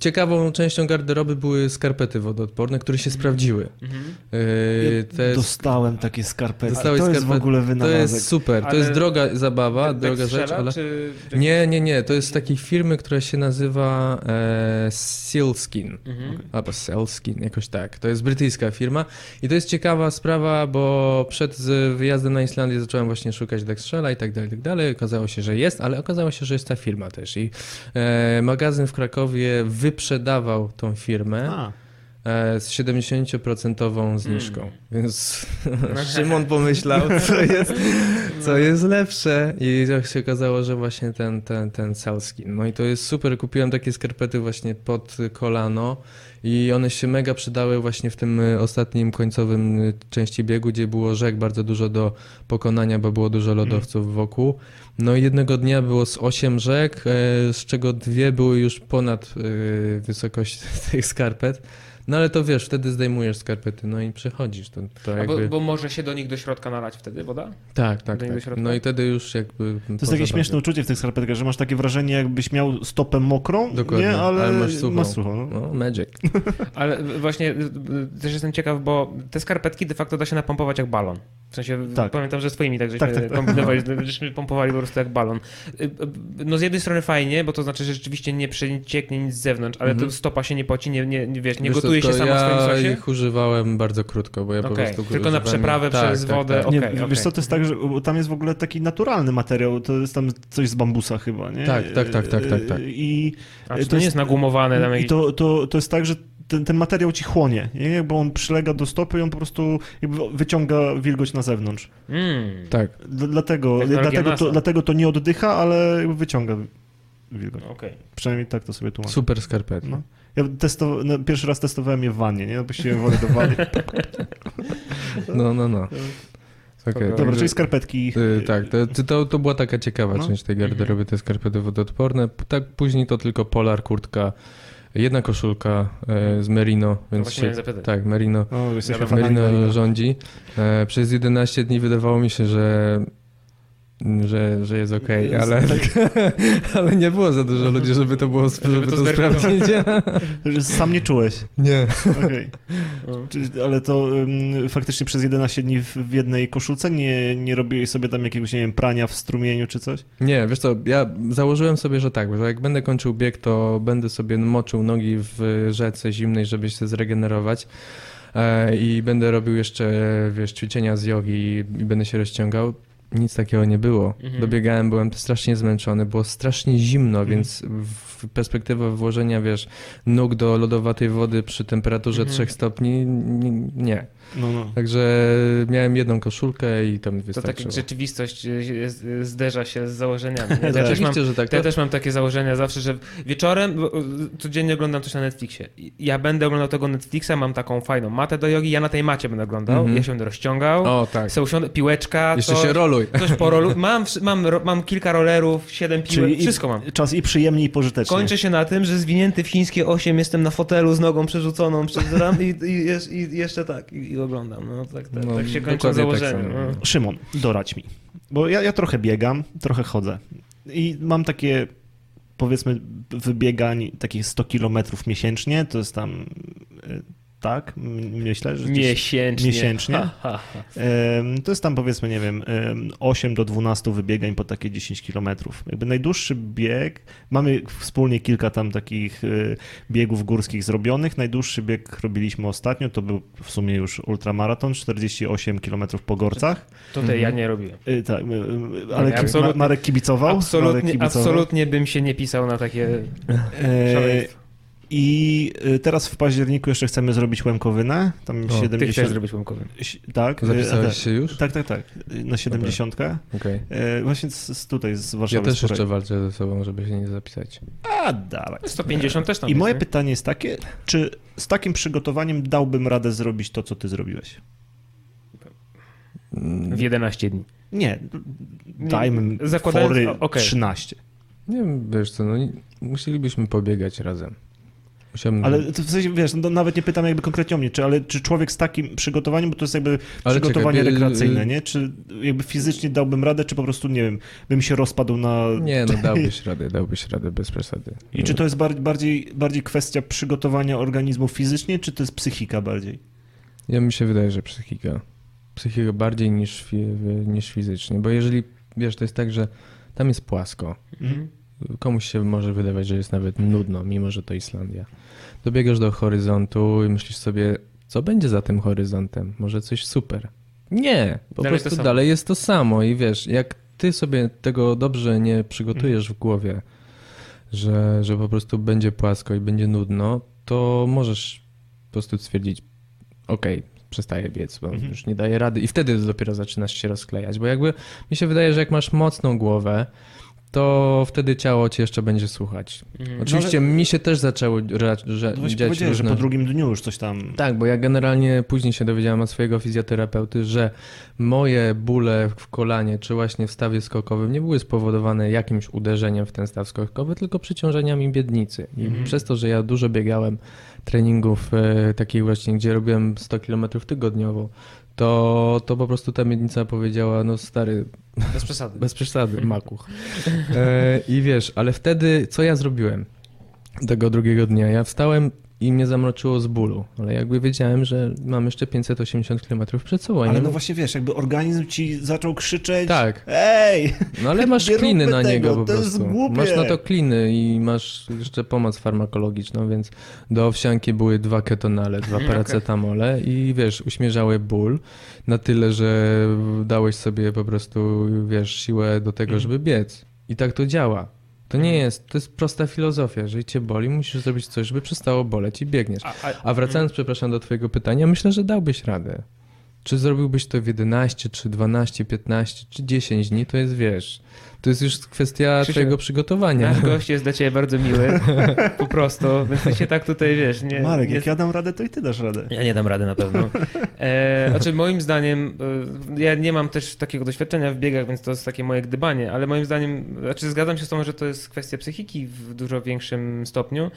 ciekawą częścią garderoby były skarpety wodoodporne, które się sprawdziły. Mhm. Y, Te Dostałem takie skarpety. Dostałeś to jest w ogóle To wynalazek. jest super, to Ale- jest droga zabawa, Tak droga strzela, rzecz, ale... Czy... Nie, nie, nie, to jest z takiej firmy, która się nazywa e, Sealskin. Mhm. Albo Sealskin, jakoś tak. To jest brytyjska firma i to jest ciekawa sprawa, bo przed wyjazdem na Islandię zacząłem właśnie szukać Dextrzela i tak dalej, i tak dalej. Okazało się, że jest, ale okazało się, że jest ta firma też. I e, magazyn w Krakowie wyprzedawał tą firmę. A, z 70% zniżką, Mm. więc [LAUGHS] Szymon pomyślał, co jest, co jest lepsze i tak się okazało, że właśnie ten, ten, ten Salskin. No i to jest super, kupiłem takie skarpety właśnie pod kolano i one się mega przydały właśnie w tym y, ostatnim końcowym y, części biegu, gdzie było rzek bardzo dużo do pokonania, bo było dużo lodowców wokół. No i jednego dnia było z 8 rzek, e, z czego dwie były już ponad wysokość [LAUGHS] tych skarpet. No ale to wiesz, wtedy zdejmujesz skarpety, no i przechodzisz. To, to A bo, jakby... bo może się do nich do środka nalać wtedy woda? Tak, tak, tak. No i wtedy już jakby... to jest takie śmieszne uczucie w tych skarpetkach, że masz takie wrażenie, jakbyś miał stopę mokrą, Dokładnie, nie, ale, ale masz suchą. masz suchą. No. No, magic. [LAUGHS] Ale właśnie y, y, też jestem ciekaw, bo te skarpetki de facto da się napompować jak balon. W sensie Tak. pamiętam, że swoimi tak żeśmy Tak, tak, tak. kombinowali, [LAUGHS] żeśmy pompowali po prostu jak balon. Y, y, No z jednej strony fajnie, bo to znaczy, że rzeczywiście nie przecieknie nic z zewnątrz, ale Mhm. to stopa się nie poci, nie, nie, nie wiesz, nie Wiesz gotuje się tylko sama w swoim Ja ich używałem bardzo krótko, bo ja po Okej, prostu... tylko na przeprawę tak, przez tak, wodę, Tak. Nie, Okej, wiesz co, to jest tak, że tam jest w ogóle taki naturalny materiał, to jest tam coś z bambusa chyba, nie? Tak, tak, tak, tak, tak, tak. I, A to to nie jest- nagumowane tam i to, to, to jest tak, że ten, ten materiał ci chłonie, nie? bo on przylega do stopy i on po prostu jakby wyciąga wilgoć na zewnątrz. Mm. Tak. Dla- Dlatego, dlatego, to, dlatego to nie oddycha, ale jakby wyciąga wilgoć. Okej. Przynajmniej tak to sobie tłumaczę. Super skarpety. No. Ja testow- no, pierwszy raz testowałem je w wannie, nie? Puściłem wodę do wanny. [LAUGHS] No, no, no. Okej, Dobra, Dobra, także- czyli skarpetki. Y, tak, to, to, to była taka ciekawa No. część tej garderoby, te skarpety wodoodporne. Tak później to tylko polar, kurtka, jedna koszulka e, z merino, To więc właśnie się, tak, merino, O, merino Merino. rządzi. E, przez 11 dni wydawało mi się, że że, że jest okej, Jest, ale, [LAUGHS] ale nie było za dużo ludzi, żeby to było, żeby, to to zweryfikować. sprawdzić. [LAUGHS] Że Sam nie czułeś. nie. Czy- Ale to ym, faktycznie przez 11 dni w, w jednej koszulce nie, nie robiłeś sobie tam jakiegoś, nie wiem, prania w strumieniu czy coś? Nie, wiesz co, ja założyłem sobie, że tak, że jak będę kończył bieg, to będę sobie moczył nogi w rzece zimnej, żeby się zregenerować. E, I będę robił jeszcze, wiesz, ćwiczenia z jogi i będę się rozciągał. Nic takiego nie było. Mhm. Dobiegałem, byłem strasznie zmęczony, było strasznie zimno, Mhm. więc w perspektywa włożenia, wiesz, nóg do lodowatej wody przy temperaturze Mhm. 3 stopni, nie. No, no. Także miałem jedną koszulkę i tam To wystarczyło. tak rzeczywistość y, jest- y, zderza się z założeniami. [LAUGHS] Ja, Tak. też mam, że tak. to ja To, też mam takie założenia zawsze, że wieczorem codziennie oglądam coś na Netflixie. Ja będę oglądał tego Netflixa, mam taką fajną matę do jogi, ja na tej macie będę oglądał, Mhm. ja się będę rozciągał, o, tak. se usiądę, piłeczka, Jeszcze coś, się roluj. coś porolu... [LAUGHS] mam, mam, mam kilka rollerów, siedem piłek, Czyli i- wszystko mam. Czas i przyjemnie, i pożytecznie. Kończę się na tym, że zwinięty w chińskie 8 jestem na fotelu z nogą przerzuconą przez ram i, i, i jeszcze tak, i, i oglądam. No, tak, tak, No, tak się kończą dokładnie tak no. Szymon, doradź mi. Bo ja, ja trochę biegam, trochę chodzę. I mam takie, powiedzmy, wybiegań takich 100 kilometrów miesięcznie, to jest tam y, tak? Myślę, że Miesięcznie. miesięcznie. Ha, ha, ha. Em, To jest tam powiedzmy, nie wiem, em, 8 do 12 wybiegań po takie 10 kilometrów. Jakby najdłuższy bieg, mamy wspólnie kilka tam takich y, biegów górskich zrobionych. Najdłuższy bieg robiliśmy ostatnio, to był w sumie już ultramaraton, 48 kilometrów po Gorcach. Tutaj ja nie robiłem. Y, Tak, y, ale absolutnie- Marek kibicował. Marek Absolutnie, kibicował. absolutnie bym się nie pisał na takie E, szaleństwo. I y, teraz w październiku jeszcze chcemy zrobić Łemkowynę. Tam O, ty Ty chcesz 70. zrobić łamkowy. Tak, y, Zapisałeś a- się już? Tak, tak, tak. Na 70. Okej. E, Właśnie z, tutaj, z Ja Warszawy. też z Poraj- jeszcze walczę ze sobą, żeby się nie zapisać. A, dawaj. 150 też tam I jest, moje nie? pytanie jest takie, czy z takim przygotowaniem dałbym radę zrobić to, co ty zrobiłeś? W 11 dni. Nie, dajmy Zakładając- fory o, okej. 13. Nie wiem, wiesz co, no musielibyśmy pobiegać razem. Musiałbym... Ale to w sensie, wiesz, no, nawet nie pytam jakby konkretnie o mnie, czy, ale czy człowiek z takim przygotowaniem, bo to jest jakby Ale przygotowanie czekaj, y- rekreacyjne, nie? Czy jakby fizycznie dałbym radę, czy po prostu, nie wiem, bym się rozpadł na... Nie, no dałbyś radę, dałbyś radę bez przesady. I czy to jest bar- bardziej, bardziej kwestia przygotowania organizmu fizycznie, czy to jest psychika bardziej? Ja mi się wydaje, że psychika. Psychika bardziej niż, niż fizycznie, bo jeżeli, wiesz, to jest tak, że tam jest płasko. Mhm. Komuś się może wydawać, że jest nawet nudno, mimo że to Islandia. Dobiegasz do horyzontu i myślisz sobie, co będzie za tym horyzontem? Może coś super. Nie, po Dalej prostu dalej jest to samo i wiesz, jak ty sobie tego dobrze nie przygotujesz w głowie, że, że po prostu będzie płasko i będzie nudno, to możesz po prostu stwierdzić, okej, przestaję biec, bo Mhm. już nie daję rady i wtedy dopiero zaczynasz się rozklejać, bo jakby mi się wydaje, że jak masz mocną głowę, to wtedy ciało cię jeszcze będzie słuchać. Mhm. Oczywiście mi się też zaczęły ra, że, No dziać powiedziałeś, że różne... po drugim dniu już coś tam... Tak, bo ja generalnie później się dowiedziałem od swojego fizjoterapeuty, że moje bóle w kolanie czy właśnie w stawie skokowym nie były spowodowane jakimś uderzeniem w ten staw skokowy, tylko przyciążeniami biednicy. I Mhm. przez to, że ja dużo biegałem treningów e, takich właśnie, gdzie robiłem 100 km tygodniowo, to, to po prostu ta miednica powiedziała, no stary, Bez przesady. [LAUGHS] bez przesady, makuch. [LAUGHS] E, I wiesz, ale wtedy co ja zrobiłem tego drugiego dnia? Ja wstałem i mnie zamroczyło z bólu, ale jakby wiedziałem, że mam jeszcze 580 km przed sobą. Ale no właśnie wiesz, jakby organizm ci zaczął krzyczeć Tak, Ej! no ale masz [LAUGHS] kliny na niego tego, po to jest prostu. głupie. Masz na to kliny i masz jeszcze pomoc farmakologiczną, więc do owsianki były dwa ketonale, dwa [LAUGHS] paracetamole i wiesz, uśmierzały ból na tyle, że dałeś sobie po prostu, wiesz, siłę do tego, Mhm. żeby biec. I tak to działa. To nie jest, to jest prosta filozofia. Jeżeli cię boli, musisz zrobić coś, żeby przestało boleć i biegniesz. A, a, A wracając, przepraszam, do twojego pytania, myślę, że dałbyś radę. Czy zrobiłbyś to w 11, czy 12, 15, czy 10 dni, to jest, wiesz, to jest już kwestia Krzysiu, twojego przygotowania. Nasz gość jest dla ciebie bardzo miły, [LAUGHS] po prostu, więc ty się tak tutaj, wiesz, nie... Marek, nie... jak ja dam radę, to i ty dasz radę. Ja nie dam rady na pewno. E, znaczy moim zdaniem, e, ja nie mam też takiego doświadczenia w biegach, więc to jest takie moje gdybanie, ale moim zdaniem, znaczy zgadzam się z tą, że to jest kwestia psychiki w dużo większym stopniu.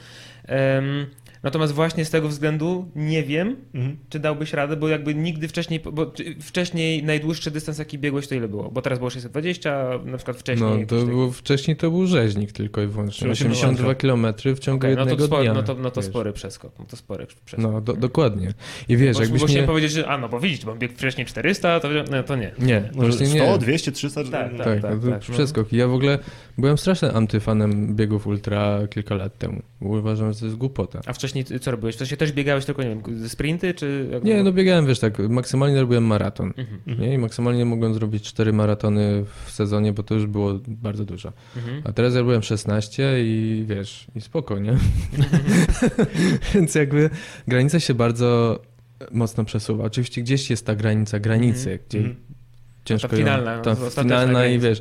Natomiast właśnie z tego względu nie wiem, Mhm. czy dałbyś radę, bo jakby nigdy wcześniej, bo wcześniej najdłuższy dystans jaki biegłeś to ile było? Bo teraz było 620, a na przykład wcześniej... No, to taki- było, wcześniej to był rzeźnik tylko i wyłącznie. Czyli 82 km w ciągu no jednego to, spory, dnia. no to, no to spory przeskok, no to spory przeskok. No, do, dokładnie. I wiesz, bo, jakbyś bo chciałem nie... powiedzieć, że a no bo widzisz, bo biegł wcześniej 400, to, no, to nie. Nie, Może właśnie 100, nie. 200, 300? Tak, no. Tak, tak, no to tak, no. przeskok. I ja w ogóle byłem strasznym antyfanem biegów ultra kilka lat temu. Uważam, że to jest głupota. A wcześniej co robiłeś? Wcześniej też biegałeś tylko, nie wiem, sprinty, czy... Nie, no biegałem, wiesz, tak, maksymalnie robiłem maraton. Mhm, Nie? I maksymalnie mogłem zrobić 4 maratony w sezonie, bo to już było bardzo dużo. mhm. A teraz ja robiłem 16 i wiesz, i spoko, nie? [LAUGHS] Więc jakby granica się bardzo mocno przesuwa. Oczywiście gdzieś jest ta granica granicy, Mhm. gdzie Mhm. Ciężko Ta ją- finalna, ta finalna i granica. wiesz,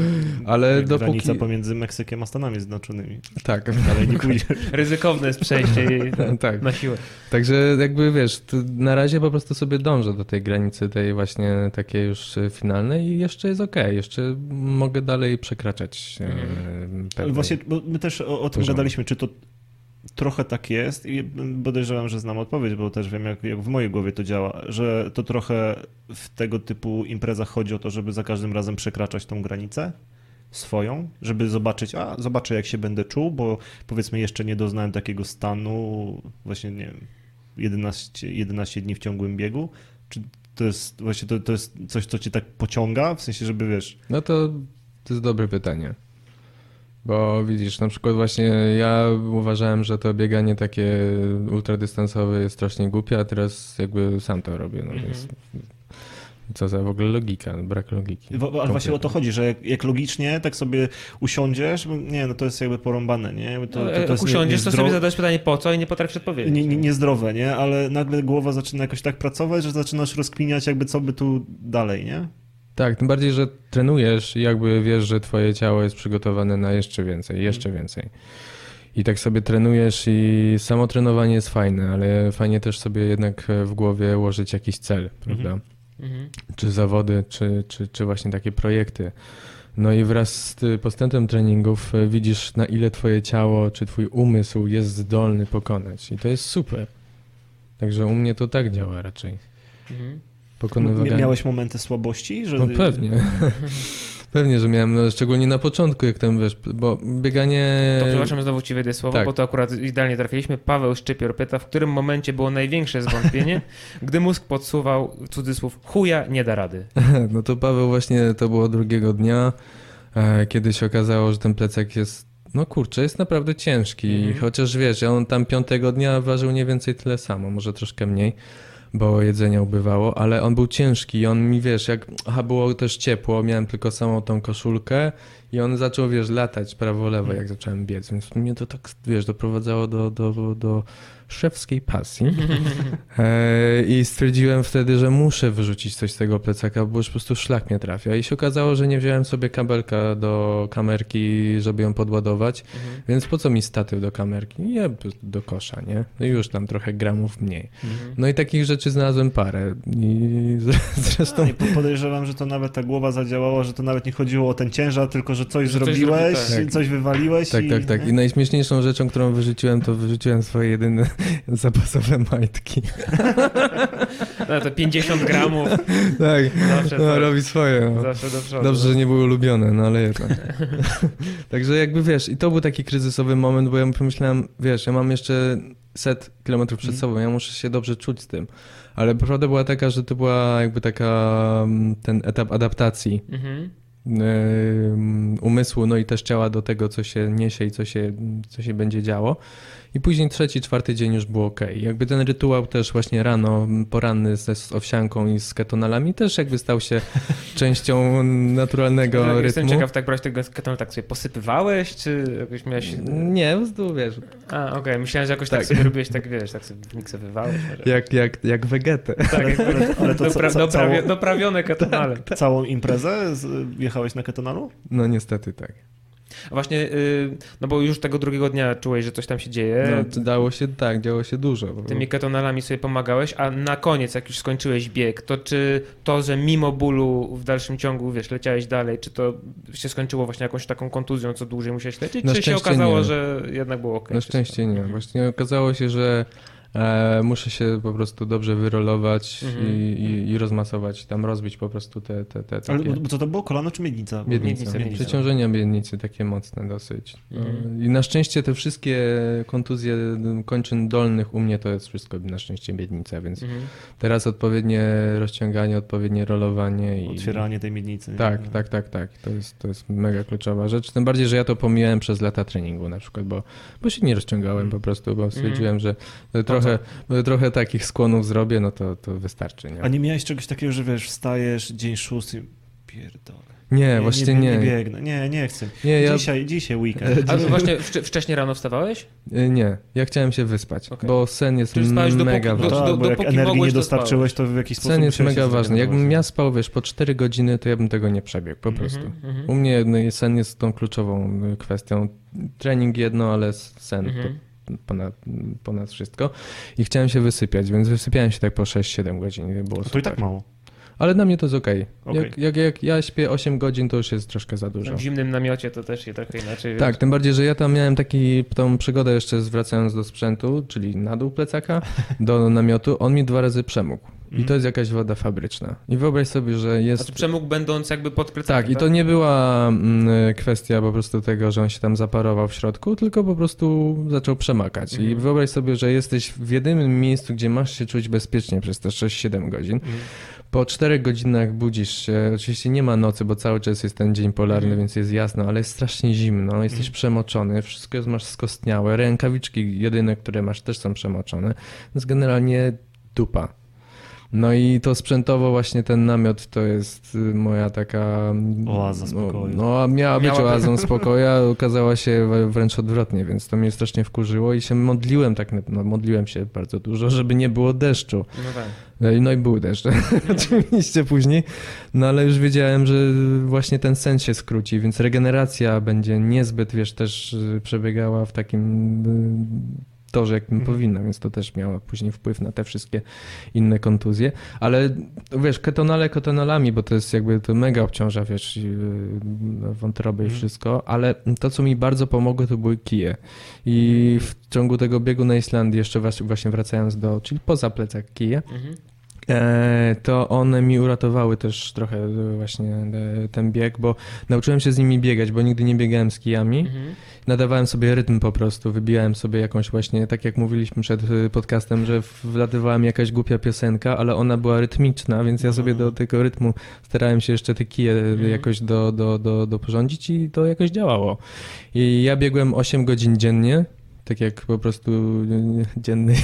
[CLEARS THROAT] ale dopóki... Granica pomiędzy Meksykiem a Stanami Zjednoczonymi. Tak, Ale nie [LAUGHS] pójdzie. Ryzykowne jest przejście [LAUGHS] tak. na siłę. Także jakby wiesz, na razie po prostu sobie dążę do tej granicy, tej właśnie takiej już finalnej i jeszcze jest okej, jeszcze mogę dalej przekraczać e, Mhm. Pewne- właśnie, bo my też o, o tym gadaliśmy, czy to trochę tak jest i podejrzewam, że znam odpowiedź, bo też wiem, jak, jak w mojej głowie to działa, że to trochę w tego typu imprezach chodzi o to, żeby za każdym razem przekraczać tą granicę swoją, żeby zobaczyć, a zobaczę jak się będę czuł, bo powiedzmy jeszcze nie doznałem takiego stanu, właśnie nie wiem, 11, 11 dni w ciągłym biegu? Czy to jest właśnie to, to jest coś, co cię tak pociąga? W sensie, żeby wiesz. No to, to jest dobre pytanie. Bo widzisz, na przykład właśnie ja uważałem, że to bieganie takie ultradystansowe jest strasznie głupie, a teraz jakby sam to robię. No Mhm. więc co za w ogóle logika, brak logiki. Ale właśnie o to chodzi, że jak, jak logicznie tak sobie usiądziesz, nie, no to jest jakby porąbane, nie? To, to, to jak jest nie- usiądziesz, to sobie zadać pytanie po co i nie potrafisz odpowiedzieć. nie, nie, niezdrowe, nie? Ale nagle głowa zaczyna jakoś tak pracować, że zaczynasz rozkminiać jakby co by tu dalej, nie? Tak, tym bardziej, że trenujesz i jakby wiesz, że twoje ciało jest przygotowane na jeszcze więcej, jeszcze więcej. I tak sobie trenujesz i samo trenowanie jest fajne, ale fajnie też sobie jednak w głowie ułożyć jakiś cel, prawda? Mhm. Czy zawody, czy, czy, czy właśnie takie projekty. No i wraz z postępem treningów y, widzisz, na ile twoje ciało, czy twój umysł jest zdolny pokonać. I to jest super. Także u mnie to tak działa raczej. Mhm. Pokonywanie. M- Miałeś momenty słabości? Że... No pewnie. [LAUGHS] Pewnie, że miałem, no, szczególnie na początku, jak tam wiesz, bo bieganie. To przepraszam, znowu ci wejdę słowo, tak. bo to akurat idealnie trafiliśmy. Paweł Szczypior pyta, w którym momencie było największe zwątpienie, [LAUGHS] gdy mózg podsuwał, cudzysłów, chuja nie da rady. [LAUGHS] No to Paweł właśnie to było drugiego dnia, e, kiedy się okazało, że ten plecak jest, no kurczę, jest naprawdę ciężki. Mhm. Chociaż wiesz, on tam piątego dnia ważył mniej więcej tyle samo, może troszkę mniej, bo jedzenia ubywało, ale on był ciężki i on mi, wiesz, jak, aha, było też ciepło, miałem tylko samą tą koszulkę i on zaczął, wiesz, latać prawo-lewo, jak zacząłem biec, więc mnie to tak, wiesz, doprowadzało do, do, do szewskiej pasji. E, I stwierdziłem wtedy, że muszę wyrzucić coś z tego plecaka, bo już po prostu szlak mnie trafia. I się okazało, że nie wziąłem sobie kabelka do kamerki, żeby ją podładować, Mhm. więc po co mi statyw do kamerki? Nie, do kosza, nie? No i już tam trochę gramów mniej. Mhm. No i takich rzeczy znalazłem parę. I [LAUGHS] zresztą... I po- podejrzewam, że to nawet ta głowa zadziałała, że to nawet nie chodziło o ten ciężar, tylko że coś Że coś zrobiłeś, zrobi- tak. coś wywaliłeś. Tak, i, tak, tak. I najśmieszniejszą rzeczą, którą wyrzuciłem, to wyrzuciłem swoje jedyne [LAUGHS] zapasowe majtki. [LAUGHS] No to 50 gramów, [LAUGHS] Tak, zawsze, no, to, robi swoje. No. zawsze do przodu. Dobrze, że nie były ulubione, no ale jednak. Także jakby wiesz, i to był taki kryzysowy moment, bo ja pomyślałem, wiesz, ja mam jeszcze set kilometrów przed Mhm. sobą, ja muszę się dobrze czuć z tym. Ale prawda była taka, że to była jakby taka mm, ten etap adaptacji Mhm. ym, umysłu, no i też ciała do tego, co się niesie i co się, co się będzie działo. I później trzeci, czwarty dzień już było ok. Jakby ten rytuał też właśnie rano, poranny ze, z owsianką i z ketonalami też jakby stał się [LAUGHS] częścią naturalnego Tak, Jestem rytmu. ciekaw, tak brać tego keton, tak sobie posypywałeś, czy jakoś miałeś... Nie, prostu wiesz, A, okej, myślałem, że jakoś tak. Tak. sobie robiłeś, tak wiesz, tak sobie miksowywałeś. jak, jak, jak wegetę. Tak, Ale, ale, to dopra- ca, ca, doprawie, całą, doprawione [LAUGHS] ketonale. całą imprezę jechałeś na ketonalu? No niestety tak. A Właśnie, y, no bo już tego drugiego dnia czułeś, że coś tam się dzieje. No, to dało się, tak, działo się dużo. Tymi ketonalami sobie pomagałeś, a na koniec, jak już skończyłeś bieg, to czy to, że mimo bólu w dalszym ciągu, wiesz, leciałeś dalej, czy to się skończyło właśnie jakąś taką kontuzją, co dłużej musiałeś lecieć, Na czy się okazało, nie. że jednak było ok? Na szczęście nie. Właśnie okazało się, że e, muszę się po prostu dobrze wyrolować Mhm. i, i, i rozmasować, tam rozbić po prostu te, te, te Ale takie bo co to było? Kolano czy miednica? miednica, miednica. Przeciążenia miednicy takie mocne dosyć. Mhm. E, I na szczęście te wszystkie kontuzje kończyn dolnych u mnie to jest wszystko na szczęście miednica, więc Mhm. teraz odpowiednie rozciąganie, odpowiednie rolowanie i Otwieranie tej miednicy. nie? Tak, tak, tak, tak. To jest, to jest mega kluczowa rzecz. Tym bardziej, że ja to pomijałem przez lata treningu na przykład, bo, bo się nie rozciągałem po prostu, bo stwierdziłem, że trochę, trochę takich skłonów zrobię, no to, to wystarczy. Nie, A nie miałeś czegoś takiego, że wiesz, wstajesz dzień szósty, pierdolę. nie, właśnie nie. Nie, Nie, biegnę. Nie, nie chcę. ja, Dzisiaj, dzisiaj weekend. [LAUGHS] A właśnie wcze- wcześniej rano wstawałeś? y, nie, ja chciałem się wyspać, Okej. bo sen jest dopóki- mega do- No ważny. tak, bo jak dopóki energii nie dostarczyłeś, to w jakiś sposób Sen jest mega ważny. Jakbym ja spał, wiesz, po 4 godziny, to ja bym tego nie przebiegł, po prostu. Mhm, mhm. U mnie no, sen jest tą kluczową y, kwestią. Trening jedno, ale sen Mhm. to ponad, ponad wszystko. I chciałem się wysypiać, więc wysypiałem się tak po 6-7 godzin. i Było To i super. tak mało. Ale dla mnie to jest okej. Okej. Jak, jak, jak ja śpię 8 godzin, to już jest troszkę za dużo. W zimnym namiocie to też się trochę inaczej. Tak, tym bardziej, że ja tam miałem taki, tą przygodę jeszcze zwracając do sprzętu, czyli na dół plecaka, do namiotu. On mi dwa razy przemógł. I to jest jakaś woda fabryczna. I wyobraź sobie, że jest... Znaczy przemógł będąc jakby pod plecakiem, Tak, i to nie była mm, kwestia po prostu tego, że on się tam zaparował w środku, tylko po prostu zaczął przemakać. I Mhm. wyobraź sobie, że jesteś w jedynym miejscu, gdzie masz się czuć bezpiecznie przez te 6-7 godzin. Mhm. Po 4 godzinach budzisz się, oczywiście nie ma nocy, bo cały czas jest ten dzień polarny, Mhm. więc jest jasno, ale jest strasznie zimno, jesteś przemoczony, wszystko jest, masz skostniałe, rękawiczki jedyne, które masz też są przemoczone, więc generalnie dupa. No i to sprzętowo właśnie ten namiot to jest y, moja taka... Oaza spokoju. No, no miała być Miała oazą spokoju, a okazała się wr- wręcz odwrotnie, więc to mnie strasznie wkurzyło i się modliłem tak, no modliłem się bardzo dużo, żeby nie było deszczu. No tak. No i- No i były deszcze, [LAUGHS] oczywiście później, no ale już wiedziałem, że właśnie ten sen się skróci, więc regeneracja będzie niezbyt, wiesz, też y, przebiegała w takim y, torze, jakim Mhm. powinna, więc to też miało później wpływ na te wszystkie inne kontuzje, ale wiesz, ketonale ketonalami, bo to jest jakby, to mega obciąża, wiesz, y, wątrobę i Mhm. wszystko, ale to, co mi bardzo pomogło, to były kije i w ciągu tego biegu na Islandii, jeszcze właśnie wracając do, czyli poza plecak kije, Mhm. To one mi uratowały też trochę e, właśnie e, ten bieg, bo nauczyłem się z nimi biegać, bo nigdy nie biegałem z kijami. Mhm. Nadawałem sobie rytm po prostu, wybijałem sobie jakąś właśnie, tak jak mówiliśmy przed e, podcastem, że wlatywała mi jakaś głupia piosenka, ale ona była rytmiczna, więc ja sobie do tego rytmu starałem się jeszcze te kije Mhm. jakoś do, do, do, doporządzić i to jakoś działało. I ja biegłem 8 godzin dziennie, tak jak po prostu e, dzienny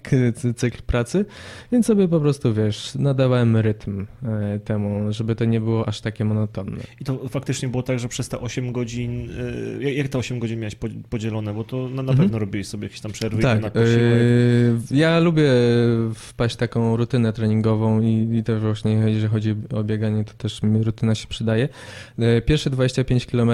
[LAUGHS] cykl pracy, więc sobie po prostu, wiesz, nadawałem rytm e, temu, żeby to nie było aż takie monotonne. I to faktycznie było tak, że przez te 8 godzin, y, jak- te 8 godzin miałeś po- podzielone, bo to na, na Mhm. pewno robiłeś sobie jakieś tam przerwy Tak, na e, ja lubię wpaść w taką rutynę treningową i, i też właśnie jeżeli chodzi o bieganie, to też mi rutyna się przydaje. E, Pierwsze 25 km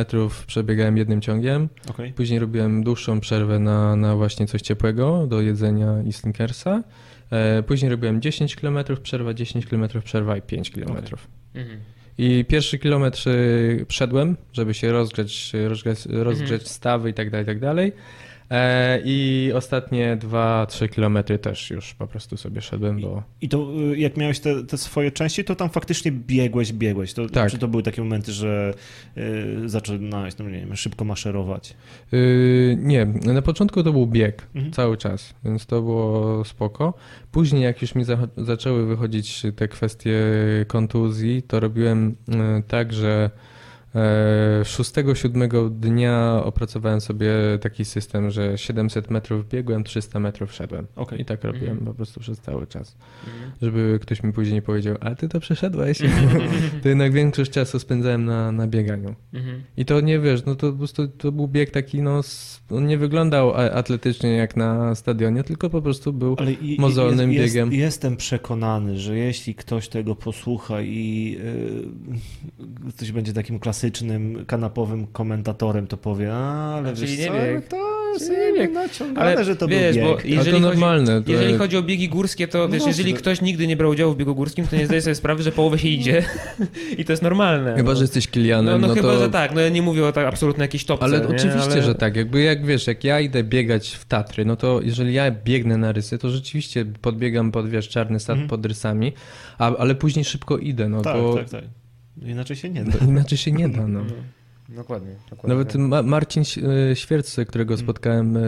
przebiegałem jednym ciągiem, Okej. później robiłem dłuższą przerwę na, na właśnie coś ciepłego do jedzenia i slinkersa. E, Później robiłem 10 km, przerwa 10 km, przerwa i 5 km. Okej. Mhm. I pierwszy kilometr wszedłem, żeby się rozgrzeć, rozgrzeć, rozgrzeć stawy i tak dalej, i tak dalej. E, I ostatnie 2-3 kilometry też już po prostu sobie szedłem, bo I to y, jak miałeś te, te swoje części, to tam faktycznie biegłeś, biegłeś. To, Tak. Czy to były takie momenty, że y, zaczynałeś, no nie wiem, szybko maszerować? Yy, nie, na początku to był bieg Mhm. cały czas, więc to było spoko. Później jak już mi za zaczęły wychodzić te kwestie kontuzji, to robiłem yy, tak, że e, szóstego, siódmego dnia opracowałem sobie taki system, że 700 metrów biegłem, 300 metrów szedłem. Okej. I tak robiłem Mhm. po prostu przez cały czas. Mhm. Żeby ktoś mi później nie powiedział, a ty to przeszedłeś. [LAUGHS] to jednak większość czasu spędzałem na, na bieganiu. Mhm. I to nie wiesz, no to po prostu to był bieg taki, no on nie wyglądał atletycznie jak na stadionie, tylko po prostu był Ale i, mozolnym jest, biegiem. Jest, jestem przekonany, że jeśli ktoś tego posłucha i y, ktoś będzie takim klasycznym, kanapowym komentatorem, to powie, a, ale Czyli wiesz nie co, bieg. to jest Czyli nie naciągane, Ale że to wiesz, był bo bieg. A jeżeli to chodzi- normalne. To Jeżeli chodzi o biegi górskie, to No wiesz, właśnie, jeżeli to- ktoś nigdy nie brał udziału w biegu górskim, to nie zdaje sobie sprawy, że połowę się idzie [LAUGHS] i to jest normalne. Chyba, no. że jesteś Kilianem, No, no, no, chyba, to... że tak, no ja nie mówię o tak absolutnie jakiejś topce. Ale nie? oczywiście, Ale- że tak. Jakby jak wiesz, jak ja idę biegać w Tatry, no to jeżeli ja biegnę na rysy, to rzeczywiście podbiegam pod, wiesz, czarny sad Mhm. pod rysami, a, ale później szybko idę, no tak, bo tak, tak. Inaczej się nie [LAUGHS] da. inaczej się nie da, no. Dokładnie. dokładnie. Nawet Ma Marcin e, Świerc, którego Mm. spotkałem, e,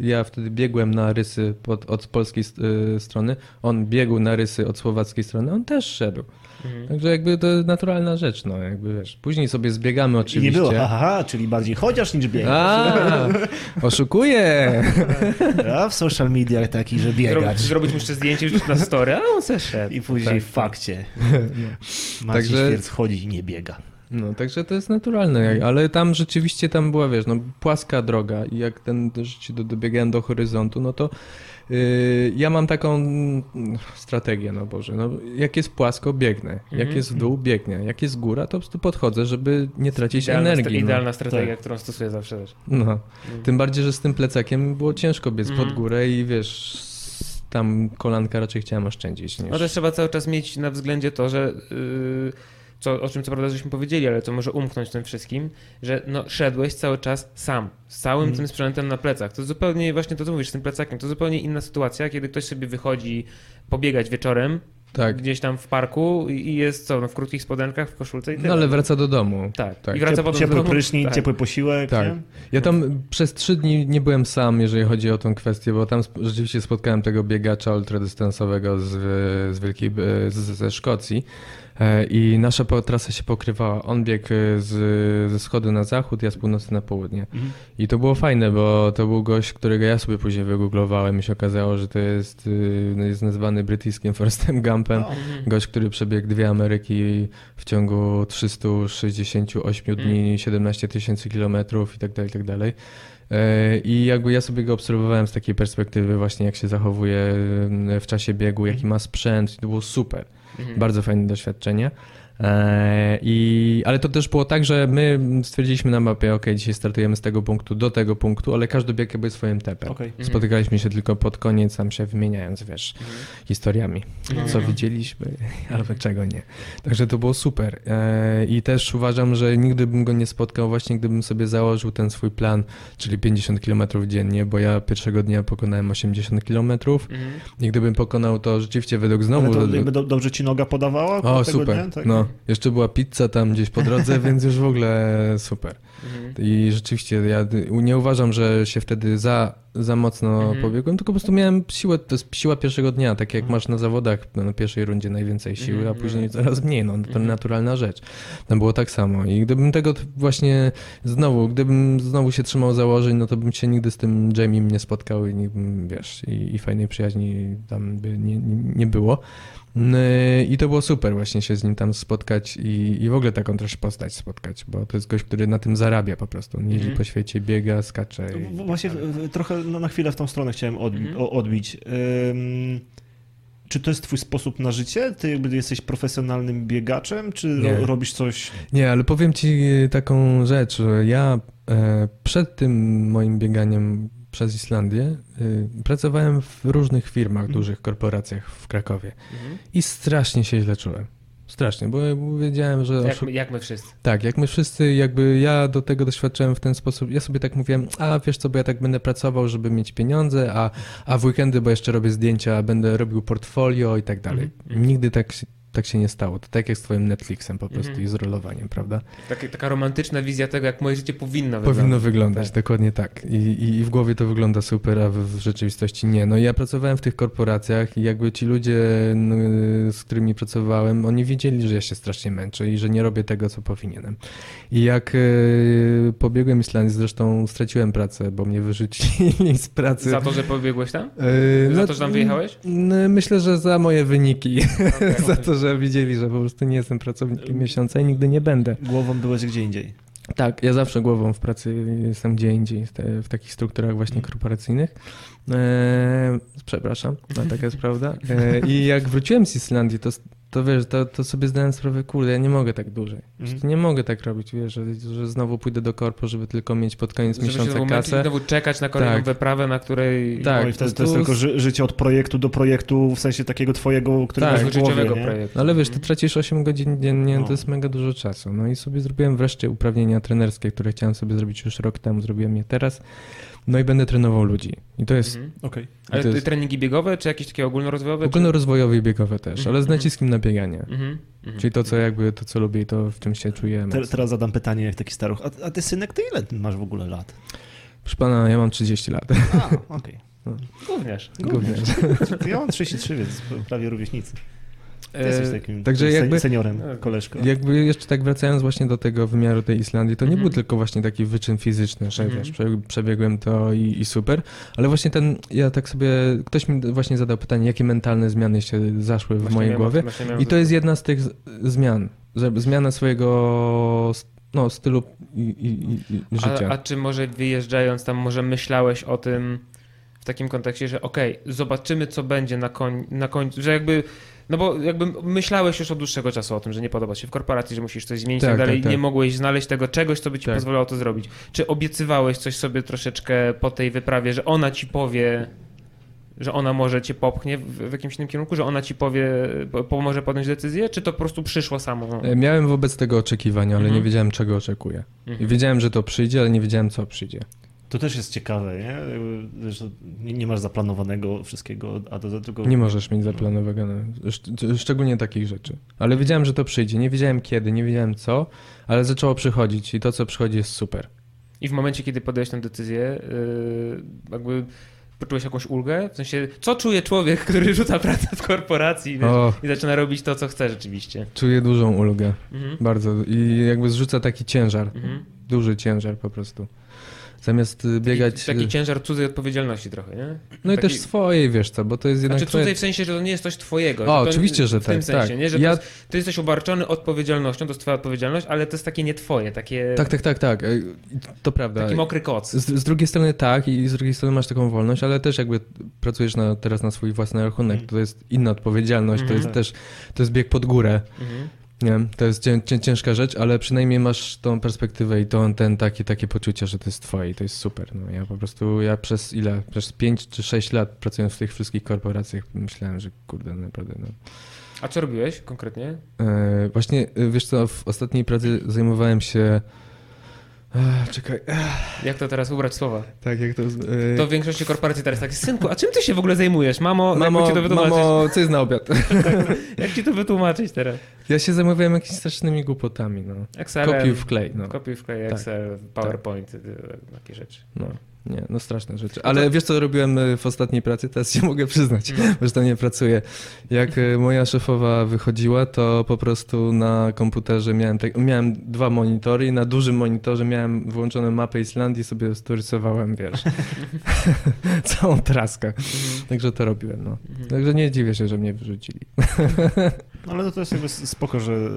ja wtedy biegłem na rysy pod, od polskiej e, strony, on biegł na rysy od słowackiej strony, on też szedł. Mhm. Także jakby to naturalna rzecz, no jakby wiesz. Później sobie zbiegamy I nie oczywiście. było, aha, czyli bardziej chociaż niż biegasz. A, [LAUGHS] oszukuję! A w social mediach taki, że biegać. Zrobić mu jeszcze zdjęcie na story, a on se szedł. I później Tak, w fakcie. Marcin Także- Świerc chodzi i nie biega. No, także to jest naturalne, ale tam rzeczywiście tam była, wiesz, no płaska droga i jak ten rzeczywiście do, dobiegałem do horyzontu, no to ja mam taką strategię, no Boże, no jak jest płasko, biegnę, jak Mhm. jest w dół, biegnę, jak jest góra, to po prostu podchodzę, żeby nie tracić Idealna, energii. stra- no. idealna strategia, Tak. którą stosuję zawsze też. No. Tym bardziej, że z tym plecakiem było ciężko biec Mhm. pod górę i wiesz, tam kolanka raczej chciałem oszczędzić niż... No też trzeba cały czas mieć na względzie to, że yy, co, o czym co prawda żeśmy powiedzieli, ale co może umknąć tym wszystkim, że no, szedłeś cały czas sam, z całym Mhm. tym sprzętem na plecach. To zupełnie właśnie to, co mówisz z tym plecakiem, to zupełnie inna sytuacja, kiedy ktoś sobie wychodzi pobiegać wieczorem, Tak. gdzieś tam w parku i jest co, no, w krótkich spodenkach, w koszulce i tyle. No ale wraca do domu. Tak, tak. i wraca Ciep, potem ciepły do domu. prysznic, tak. ciepły posiłek, Tak. nie? Ja tam przez trzy dni nie byłem sam, jeżeli chodzi o tą kwestię, bo tam rzeczywiście spotkałem tego biegacza ultradystansowego z, z Wielkiej, z, ze Szkocji e, i nasza trasa się pokrywała. On biegł e, z, ze wschodu na zachód, ja z północy na południe. Mhm. I to było fajne, bo to był gość, którego ja sobie później wygooglowałem i się okazało, że to jest, y, jest nazwany brytyjskim [LAUGHS] Forrestem Gumpem. O, Mhm. Gość, który przebiegł dwie Ameryki w ciągu 368 dni, 17 tysięcy kilometrów i tak dalej, i tak dalej. E, I jakby ja sobie go obserwowałem z takiej perspektywy właśnie, jak się zachowuje e, w czasie biegu, jaki ma sprzęt. I to było super. Mhm. Bardzo fajne doświadczenie. E, I, ale to też było tak, że my stwierdziliśmy na mapie, ok, dzisiaj startujemy z tego punktu do tego punktu, ale każdy bieg jakby swoim tempem. Okej. Mhm. Spotykaliśmy się tylko pod koniec, tam się wymieniając, wiesz, historiami, Mhm. co widzieliśmy, [LAUGHS] albo czego nie. Także to było super. E, I też uważam, że nigdy bym go nie spotkał właśnie, gdybym sobie założył ten swój plan, czyli 50 km dziennie, bo ja pierwszego dnia pokonałem 80 km Mhm. i gdybym pokonał to rzeczywiście według znowu... Ale to jakby do, dobrze ci noga podawała? o, tego super. Dnia? Tak? No, jeszcze była pizza tam gdzieś po drodze, [LAUGHS] więc już w ogóle super. Mhm. I rzeczywiście ja nie uważam, że się wtedy za, za mocno Mhm. pobiegłem, tylko po prostu miałem siłę, to jest siła pierwszego dnia, tak jak Mhm. masz na zawodach no, na pierwszej rundzie najwięcej siły, Mhm, a później no. coraz mniej, no to Mhm. naturalna rzecz. Tam było tak samo i gdybym tego właśnie znowu, gdybym znowu się trzymał założeń, no to bym się nigdy z tym Jamiem nie spotkał i wiesz, i, i fajnej przyjaźni tam by nie, nie było. No I to było super właśnie się z nim tam spotkać i, i w ogóle taką też postać spotkać, bo to jest gość, który na tym zarabia po prostu. On jeździ Mhm. po świecie, biega, skacze. I, Właśnie w- trochę no, na chwilę w tą stronę chciałem odbi- o- odbić. Ym, czy to jest twój sposób na życie? Ty jakby jesteś profesjonalnym biegaczem, czy ro- robisz coś... Nie, ale powiem ci taką rzecz, że ja e, przed tym moim bieganiem przez Islandię e, pracowałem w różnych firmach, Mhm. dużych korporacjach w Krakowie Mhm. i strasznie się źle czułem. Strasznie, bo wiedziałem, że Jak, oszu- my, jak my wszyscy. Tak, jak my wszyscy, jakby ja do tego doświadczałem w ten sposób, ja sobie tak mówiłem, a wiesz co, bo ja tak będę pracował, żeby mieć pieniądze, a, a w weekendy, bo jeszcze robię zdjęcia, będę robił portfolio i tak dalej. Mhm. Nigdy tak, tak się nie stało. To tak jak z twoim Netflixem po prostu Mhm. i z rolowaniem, prawda? Taka, taka romantyczna wizja tego, jak moje życie powinno wyglądać. Powinno wyglądać, Tak. dokładnie tak. I, i, I w głowie to wygląda super, a w, w rzeczywistości nie. No ja pracowałem w tych korporacjach i jakby ci ludzie, no, z którymi pracowałem, oni wiedzieli, że ja się strasznie męczę i że nie robię tego, co powinienem. I jak e, pobiegłem Islandii, zresztą straciłem pracę, bo mnie wyrzucili [LAUGHS] z pracy. Za to, że pobiegłeś tam? E, Za to, że tam wyjechałeś? Myślę, że za moje wyniki. Okej, [LAUGHS] za to, że widzieli, że po prostu nie jestem pracownikiem miesiąca i nigdy nie będę. Głową byłeś gdzie indziej. Tak, ja zawsze głową w pracy jestem gdzie indziej, w, takich strukturach właśnie korporacyjnych. E, przepraszam, no, taka jest prawda. E, I jak wróciłem z Islandii, to, to wiesz, to, to sobie zdałem sprawę, kurde, ja nie mogę tak dłużej. Mhm. Nie mogę tak robić, wiesz, że, że znowu pójdę do korpo, żeby tylko mieć pod koniec Żeby się miesiąca i kasę. znowu czekać na kolejną Tak. wyprawę, na której... Tak, no i to, jest- to to jest tylko ży, życie od projektu do projektu, w sensie takiego twojego, który Tak. masz w głowie, projektu. No ale wiesz, ty tracisz 8 godzin dziennie, No. to jest mega dużo czasu. No i sobie zrobiłem wreszcie uprawnienia trenerskie, które chciałem sobie zrobić już rok temu, zrobiłem je teraz. No i będę trenował ludzi. I to jest Mhm. Okej. Ale to jest- treningi biegowe, czy jakieś takie ogólnorozwojowe? ogólnorozwojowe i biegowe też, Mhm, ale z mhm. naciskiem na bieganie. Czy... Mhm. Mhm. Czyli to, co jakby, to co lubię i to, w czym się czuję. Te, teraz zadam pytanie jak taki staruch. A, a ty synek, ty ile masz w ogóle lat? Proszę pana, ja mam 30 lat. A, okej. Gówniarz. Gówniarz. To Ja mam 33, więc prawie rówieśnicy. Ty E, jesteś takim także jakby- seniorem, koleżko. Jakby jeszcze tak wracając właśnie do tego wymiaru tej Islandii, to nie Mhm. był tylko właśnie taki wyczyn fizyczny, że Mhm. wiesz, prze- przebiegłem to i, i super, ale właśnie ten, ja tak sobie, ktoś mi właśnie zadał pytanie, jakie mentalne zmiany się zaszły w Właśnie mojej miałem- głowie i to jest jedna z tych zmian, że zmiana swojego no, stylu i, i, i, życia. A, a czy może wyjeżdżając tam, może myślałeś o tym w takim kontekście, że okej, zobaczymy co będzie na, koń, na końcu, że jakby, no bo jakby myślałeś już od dłuższego czasu o tym, że nie podoba się w korporacji, że musisz coś zmienić i Tak, tak dalej, tak, tak. nie mogłeś znaleźć tego czegoś, co by ci Tak. pozwalało to zrobić. Czy obiecywałeś coś sobie troszeczkę po tej wyprawie, że ona ci powie, że ona może cię popchnie w, jakimś innym kierunku, że ona ci powie, po- pomoże podjąć decyzję, czy to po prostu przyszło samo? E, Miałem wobec tego oczekiwania, ale Mhm. nie wiedziałem czego oczekuję. Mhm. wiedziałem, że to przyjdzie, ale nie wiedziałem co przyjdzie. To też jest ciekawe, nie? Że nie, nie masz zaplanowanego wszystkiego A do tylko... Nie możesz mieć zaplanowanego, szcz- szczególnie takich rzeczy. Ale wiedziałem, że to przyjdzie. Nie wiedziałem kiedy, nie wiedziałem co, ale zaczęło przychodzić i to, co przychodzi, jest super. I w momencie, kiedy podjąłeś tę decyzję, yy, jakby poczułeś jakąś ulgę? W sensie, co czuje człowiek, który rzuca pracę w korporacji O, i zaczyna robić to, co chce rzeczywiście? czuję dużą ulgę. Mhm. Bardzo. I jakby zrzuca taki ciężar. Mhm. Duży ciężar po prostu. Zamiast y, biegać. Taki, taki ciężar cudzej odpowiedzialności trochę, nie? no i taki- też swojej, wiesz co, bo to jest jednak. Znaczy twoje- cudzej w sensie, że to nie jest coś twojego. O, to, oczywiście, że w tym tak, sensie, tak. nie? Że Ja- to jest, ty jesteś obarczony odpowiedzialnością, to jest twoja odpowiedzialność, ale to jest takie nie twoje, takie Tak, tak, tak, tak. Y, To prawda. taki mokry koc. Z, z drugiej strony tak i z drugiej strony masz taką wolność, ale też jakby pracujesz na, teraz na swój własny rachunek, Mhm. to jest inna odpowiedzialność, Mhm. to jest Tak. też, to jest bieg pod górę, Mhm. Nie? To jest cię, cię, ciężka rzecz, ale przynajmniej masz tą perspektywę i to, ten taki, takie poczucie, że to jest twoje i to jest super. No, ja po prostu, ja przez ile, przez 5 czy 6 lat pracując w tych wszystkich korporacjach myślałem, że kurde, naprawdę no. A co robiłeś konkretnie? E, właśnie, e, wiesz co, w ostatniej pracy zajmowałem się... Ech, czekaj, ech, Jak to teraz ubrać słowa? tak jak to... e, To w większości korporacji teraz tak, synku, a czym ty się w ogóle zajmujesz? Mamo, Mamo, jak ci to wytłumaczyć? mamo, co jest na obiad? [LAUGHS] Jak ci to wytłumaczyć teraz? Ja się zajmowałem jakimiś strasznymi głupotami, no. Excel. Kopiuj w klej, no. Kopiuj w klej, Tak. Excel, PowerPoint, y, takie rzeczy. no. Nie, no straszne rzeczy. Ale wiesz co robiłem e, w ostatniej pracy? Teraz się mogę przyznać, [LAUGHS] bo że tam nie pracuję. Jak e, moja szefowa wychodziła, to po prostu na komputerze miałem, tak, miałem dwa monitory i na dużym monitorze miałem włączoną mapę Islandii i sobie storysowałem, wiesz, [LAUGHS] [LAUGHS] całą traskę. Mhm. Także to robiłem, no. Mhm. Także nie dziwię się, że mnie wyrzucili. No, ale to jest jakby spoko, że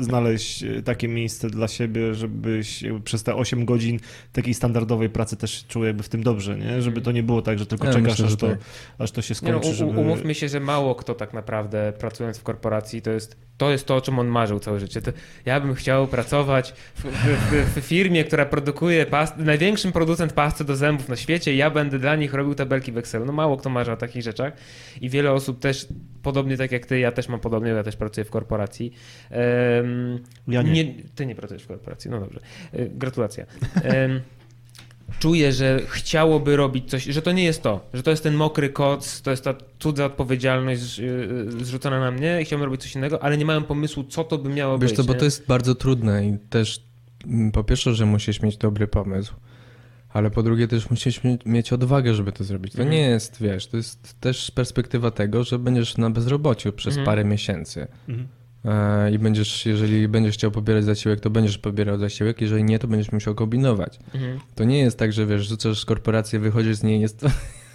znaleźć e, takie miejsce dla siebie, żebyś przez te 8 godzin takiej standardowej pracy też czuł jakby w tym dobrze, nie? Żeby to nie było tak, że tylko Ja czekasz, myślę, aż, że to, tak. aż to się Nie no, skończy, u, żeby... umówmy się, że mało kto tak naprawdę pracując w korporacji to jest to, jest to o czym on marzył całe życie. To ja bym chciał pracować w, w, w, w firmie, która produkuje past, największym producent pasty do zębów na świecie i ja będę dla nich robił tabelki w Excelu. No mało kto marzy o takich rzeczach i wiele osób też, podobnie tak jak ty, ja też mam podobnie, ja też pracuję w korporacji. Ja nie. ty nie pracujesz w korporacji, no dobrze. Gratulacje. Em, Czuję, że chciałoby robić coś, że to nie jest to, że to jest ten mokry koc, to jest ta cudza odpowiedzialność yy, zrzucona na mnie i chciałbym robić coś innego, ale nie mają pomysłu, co to by miało Wiesz być. co, bo nie? to jest bardzo trudne i też mm, po pierwsze, że musisz mieć dobry pomysł, ale po drugie też musisz mieć, odwagę, żeby to zrobić. To Mhm. nie jest, wiesz, to jest też perspektywa tego, że będziesz na bezrobociu przez Mhm. parę miesięcy Mhm. e, i będziesz, jeżeli będziesz chciał pobierać zasiłek, to będziesz pobierał zasiłek, jeżeli nie, to będziesz musiał kombinować. Mhm. To nie jest tak, że wiesz, rzucasz korporację, wychodzisz z niej, jest to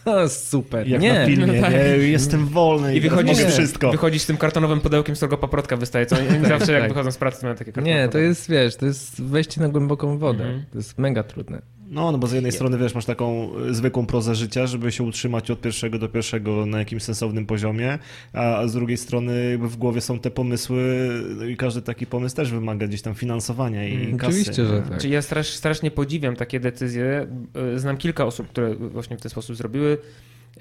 [LAUGHS] super. Jak nie. na filmie, no tak. nie? Jestem wolny i, wychodzisz, mogę wszystko. wychodzisz z tym kartonowym pudełkiem, z którego paprotka wystaje, co oni [LAUGHS] zawsze jak tak. wychodzą z pracy, to mają takie kartony. Nie, to jest, wiesz, to jest wejście na głęboką wodę. Mhm. To jest mega trudne. No, no bo z jednej strony, wiesz, masz taką y, zwykłą prozę życia, żeby się utrzymać od pierwszego do pierwszego na jakimś sensownym poziomie, a, z drugiej strony jakby w głowie są te pomysły no i każdy taki pomysł też wymaga gdzieś tam finansowania i Mm, kasy. oczywiście, że tak. Czyli ja strasz, strasznie podziwiam takie decyzje. Y, Znam kilka osób, które właśnie w ten sposób zrobiły.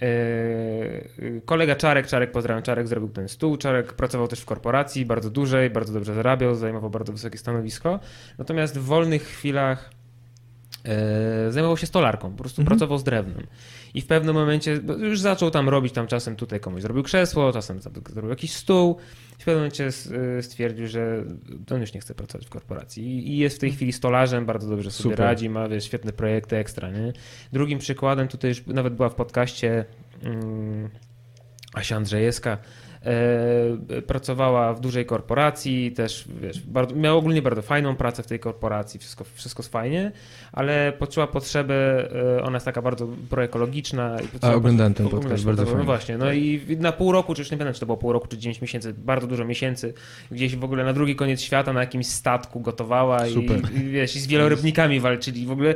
Yy, Kolega Czarek, Czarek, pozdrawiam, Czarek zrobił ten stół. Czarek pracował też w korporacji, bardzo dużej, bardzo dobrze zarabiał, zajmował bardzo wysokie stanowisko. Natomiast w wolnych chwilach zajmował się stolarką, po prostu Mhm. pracował z drewnem. I w pewnym momencie bo już zaczął tam robić, tam czasem tutaj komuś zrobił krzesło, czasem zrobił jakiś stół. W pewnym momencie y, stwierdził, że on już nie chce pracować w korporacji. I- jest w tej chwili stolarzem, bardzo dobrze sobie Super. radzi, ma wiesz, świetne projekty ekstra. Nie? Drugim przykładem, tutaj już nawet była w podcaście um, Asia Andrzejewska, e, pracowała w dużej korporacji, też wiesz, bardzo, miała ogólnie bardzo fajną pracę w tej korporacji, wszystko, wszystko fajnie, ale poczuła potrzebę, e, ona jest taka bardzo proekologiczna. A oglądałem ten podcast, to, bardzo No fajny. właśnie, no i na pół roku, czy już nie pamiętam, czy to było pół roku, czy 9 miesięcy, bardzo dużo miesięcy, gdzieś w ogóle na drugi koniec świata na jakimś statku gotowała i, i, wiesz, i z wielorybnikami walczyli w ogóle.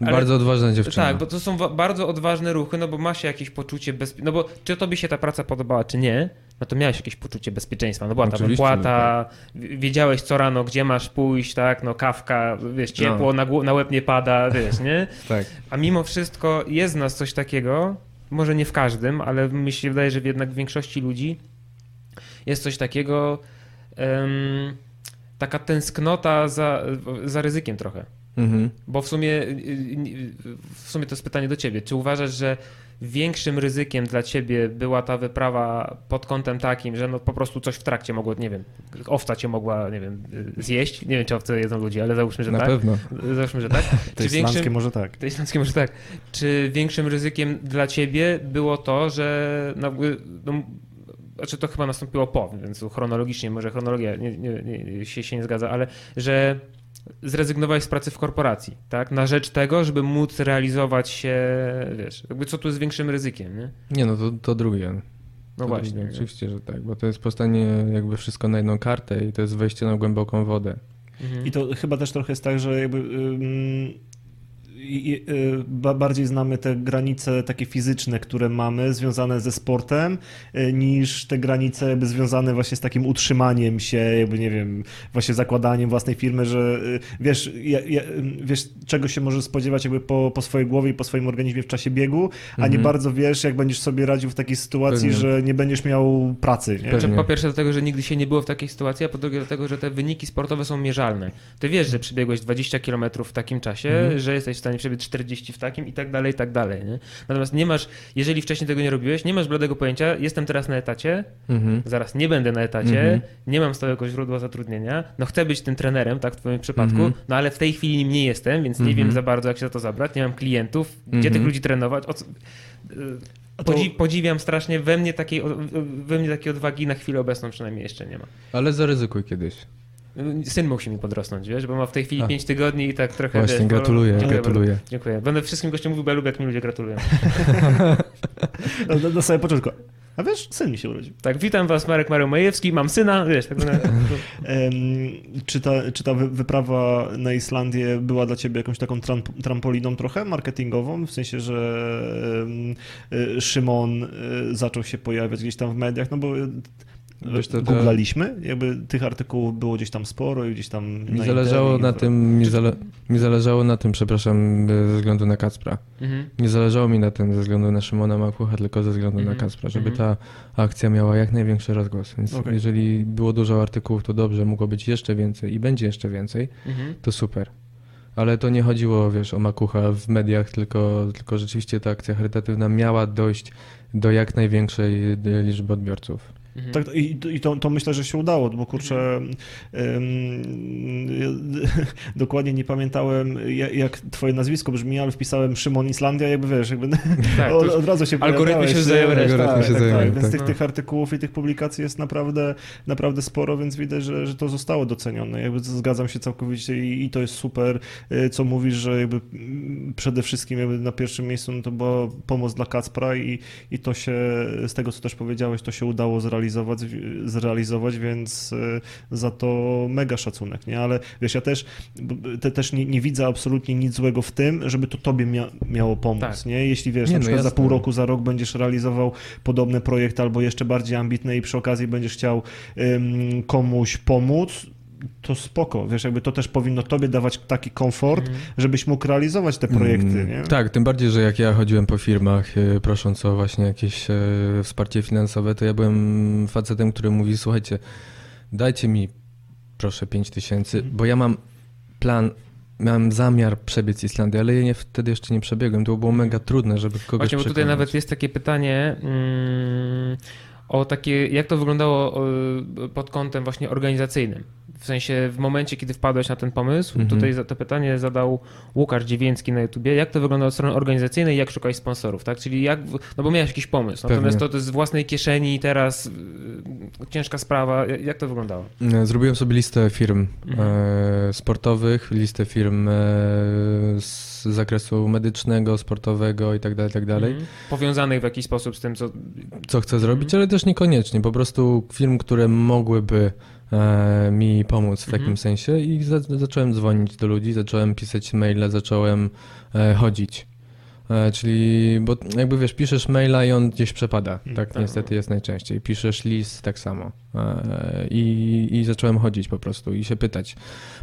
Ale- Bardzo odważna dziewczyna. tak, bo to są bardzo odważne ruchy, no bo ma się jakieś poczucie bezpieczeństwa. No bo czy tobie się ta praca podobała, czy nie, no to miałeś jakieś poczucie bezpieczeństwa. No była ta Oczywiście, wypłata, w- wiedziałeś co rano, gdzie masz pójść, tak, no kawka, wiesz, ciepło, No. na, na łeb nie pada, wiesz, nie? [LAUGHS] tak. A mimo wszystko jest w nas coś takiego, może nie w każdym, ale mi się wydaje, że jednak w większości ludzi jest coś takiego, em, taka tęsknota za, za ryzykiem trochę. Mhm. Bo w sumie, y, y, w sumie to jest pytanie do ciebie. Czy uważasz, że większym ryzykiem dla ciebie była ta wyprawa pod kątem takim, że no po prostu coś w trakcie mogło, nie wiem, owca cię mogła, nie wiem, y, zjeść? Nie wiem, czy owce jedzą ludzi, ale załóżmy, że Na tak. pewno. Załóżmy, że tak. [LAUGHS] To jest islandzkie może tak. To islandzkie może tak. Czy większym ryzykiem dla ciebie było to, że no, no, znaczy to chyba nastąpiło po, więc chronologicznie, może chronologia nie, nie, nie, się, się nie zgadza, ale że zrezygnowałeś z pracy w korporacji, tak? Na rzecz tego, żeby móc realizować się, wiesz, jakby co tu jest większym ryzykiem, nie? Nie no, to, to drugie. No to właśnie. Drugie, oczywiście, że tak, bo to jest postawienie jakby wszystko na jedną kartę i to jest wejście na głęboką wodę. Mhm. I to chyba też trochę jest tak, że jakby y, ba- bardziej znamy te granice takie fizyczne, które mamy, związane ze sportem, y, niż te granice jakby związane właśnie z takim utrzymaniem się, jakby nie wiem, właśnie zakładaniem własnej firmy, że y, wiesz, ja, ja, wiesz czego się możesz spodziewać jakby po, po swojej głowie i po swoim organizmie w czasie biegu, a nie Mhm. bardzo wiesz, jak będziesz sobie radził w takiej sytuacji, Pewnie. że nie będziesz miał pracy. Nie? Znaczy, po pierwsze dlatego, że nigdy się nie było w takiej sytuacji, a po drugie dlatego, że te wyniki sportowe są mierzalne. Ty wiesz, że przebiegłeś 20 km w takim czasie, Mhm. że jesteś w stanie przebiec 40 w takim i tak dalej, i tak dalej. Nie? Natomiast nie masz, jeżeli wcześniej tego nie robiłeś, nie masz bladego pojęcia, jestem teraz na etacie, Mhm. zaraz nie będę na etacie, Mhm. nie mam stałego źródła zatrudnienia, no chcę być tym trenerem, tak w twoim przypadku, Mhm. no ale w tej chwili nim nie jestem, więc nie Mhm. wiem za bardzo, jak się za to zabrać, nie mam klientów, gdzie Mhm. tych ludzi trenować, o co... To- Podzi- podziwiam strasznie, we mnie, takiej, we mnie takiej odwagi na chwilę obecną przynajmniej jeszcze nie ma. Ale zaryzykuj kiedyś. Syn musi mi podrosnąć, wiesz, bo ma w tej chwili A. 5 tygodni i tak trochę... Właśnie, wiesz, gratuluję, Dziękuję gratuluję. Bardzo. Dziękuję. Będę wszystkim gościom mówił, bo ja lubię, jak mi ludzie gratulują. Na, na, na samym początku. A wiesz, syn mi się urodził. Tak, witam was, Marek Mario Majewski, mam syna, wiesz, tak. Em, czy, ta, czy ta wy- wyprawa na Islandię była dla ciebie jakąś taką tramp- trampoliną trochę marketingową? W sensie, że y, Szymon y, zaczął się pojawiać gdzieś tam w mediach, no bo Wiesz, to- to- googlaliśmy, jakby tych artykułów było gdzieś tam sporo i gdzieś tam Mi na zależało na tym, mi, zale, mi zależało na tym, przepraszam, ze względu na Kacpra. Mhm. Nie zależało mi na tym ze względu na Szymona Makucha, tylko ze względu Mhm, na Kacpra, żeby mhm. ta akcja miała jak największy rozgłos. Więc Okej. jeżeli było dużo artykułów, to dobrze, mogło być jeszcze więcej i będzie jeszcze więcej, Mhm. to super. Ale to nie chodziło, wiesz, o Makucha w mediach, tylko, tylko rzeczywiście ta akcja charytatywna miała dojść do jak największej y, liczby odbiorców. Mhm. Tak, i, i to, to myślę, że się udało, bo kurczę, [LAUGHS] dokładnie nie pamiętałem, jak, jak twoje nazwisko brzmi, ale wpisałem Szymon Islandia, jakby wiesz, jakby [LAUGHS] Tak, od, od razu się algorytmy się zajęły Tak, tak, Algorytmy się tak, zajęły, tak. Więc tak. tych, No. tych artykułów i tych publikacji jest naprawdę, naprawdę sporo, więc widać, że, że to zostało docenione. Jakby zgadzam się całkowicie i, i to jest super, y, co mówisz, że jakby przede wszystkim jakby na pierwszym miejscu no to była pomoc dla Kacpra i, i to się, z tego co też powiedziałeś, to się udało zrealizować, zrealizować więc y, za to mega szacunek, nie? Ale wiesz, ja też, b- te, też nie, nie widzę absolutnie nic złego w tym, żeby to tobie mia, miało pomóc, Tak. nie? Jeśli wiesz, Nie, na no przykład za pół roku, za rok będziesz realizował podobny projekt albo jeszcze bardziej ambitny i przy okazji będziesz chciał ym, komuś pomóc, to spoko, wiesz, jakby to też powinno tobie dawać taki komfort, Mhm. żebyś mógł realizować te projekty, Mm, nie? Tak, tym bardziej, że jak ja chodziłem po firmach e, prosząc o właśnie jakieś e, wsparcie finansowe, to ja byłem facetem, który mówi, słuchajcie, dajcie mi proszę 5 tysięcy, Mhm. bo ja mam plan, miałem zamiar przebiec Islandię, ale ja nie, wtedy jeszcze nie przebiegłem, to było mega trudne, żeby kogoś Właśnie, bo tutaj przekonać. nawet jest takie pytanie mm, o takie, jak to wyglądało y, pod kątem właśnie organizacyjnym. W sensie w momencie, kiedy wpadłeś na ten pomysł, Mhm. tutaj to pytanie zadał Łukasz Dziewięcki na YouTubie, jak to wygląda od strony organizacyjnej, jak szukać sponsorów, tak? Czyli jak, no bo miałeś jakiś pomysł, natomiast Pewnie. to, to jest z własnej kieszeni i teraz y, ciężka sprawa, jak to wyglądało? E, Zrobiłem sobie listę firm Mhm. e, sportowych, listę firm e, z zakresu medycznego, sportowego i tak dalej, tak dalej. Mhm. Powiązanych w jakiś sposób z tym, co... co chcę zrobić, Mhm. ale też niekoniecznie. Po prostu firm, które mogłyby e, mi pomóc w takim Mhm. sensie i za, zacząłem dzwonić do ludzi, zacząłem pisać maile, zacząłem e, chodzić. E, czyli, bo jakby wiesz, piszesz maila i on gdzieś przepada. Mhm, tak tak. niestety jest najczęściej. Piszesz list, tak samo. E, I, I zacząłem chodzić po prostu i się pytać.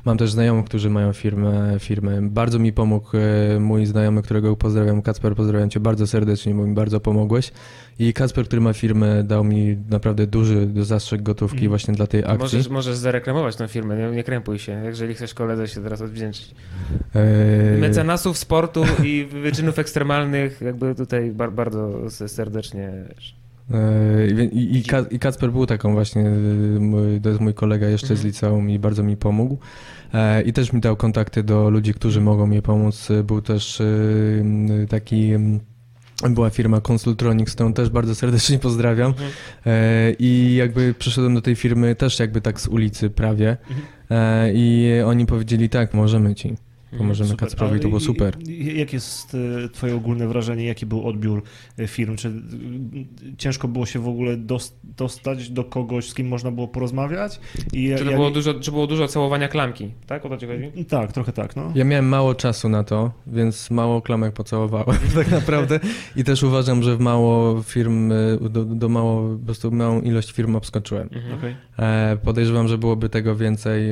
Mam też znajomych, którzy mają firmę, firmę. Bardzo mi pomógł e, mój znajomy, którego pozdrawiam, Kacper, pozdrawiam cię bardzo serdecznie, bo mi bardzo pomogłeś. I Kacper, który ma firmę, dał mi naprawdę duży zastrzyk gotówki Mhm. właśnie dla tej akcji. Możesz, możesz zareklamować tę firmę, nie, nie krępuj się, jeżeli chcesz koledze się teraz odwdzięczyć. E, Mecenasów sportu i wyczynów ekstremalnych jakby tutaj bar, bardzo serdecznie wiesz. E, I, i, Ka- I Kacper był taką właśnie, mój, to jest mój kolega jeszcze Mhm. z liceum i bardzo mi pomógł. E, I też mi dał kontakty do ludzi, którzy mogą mi pomóc. Był też taki, była firma Consultronics, którą też bardzo serdecznie pozdrawiam. Mhm. I jakby przyszedłem do tej firmy też jakby tak z ulicy prawie. Mhm. I oni powiedzieli tak, możemy ci. Pomożemy Super. Kacprowi, to było super. Jakie jest e, twoje ogólne wrażenie, jaki był odbiór e, firm? Czy e, ciężko było się w ogóle dos- dostać do kogoś, z kim można było porozmawiać? I Czy, to jak- było dużo, czy było dużo całowania klamki, tak? O to ci chodzi? Tak, trochę tak, no. Ja miałem mało czasu na to, więc mało klamek pocałowałem [LAUGHS] tak naprawdę i też uważam, że w mało firm, do, do mało, po prostu małą ilość firm obskoczyłem. Mhm. E, podejrzewam, że byłoby tego więcej,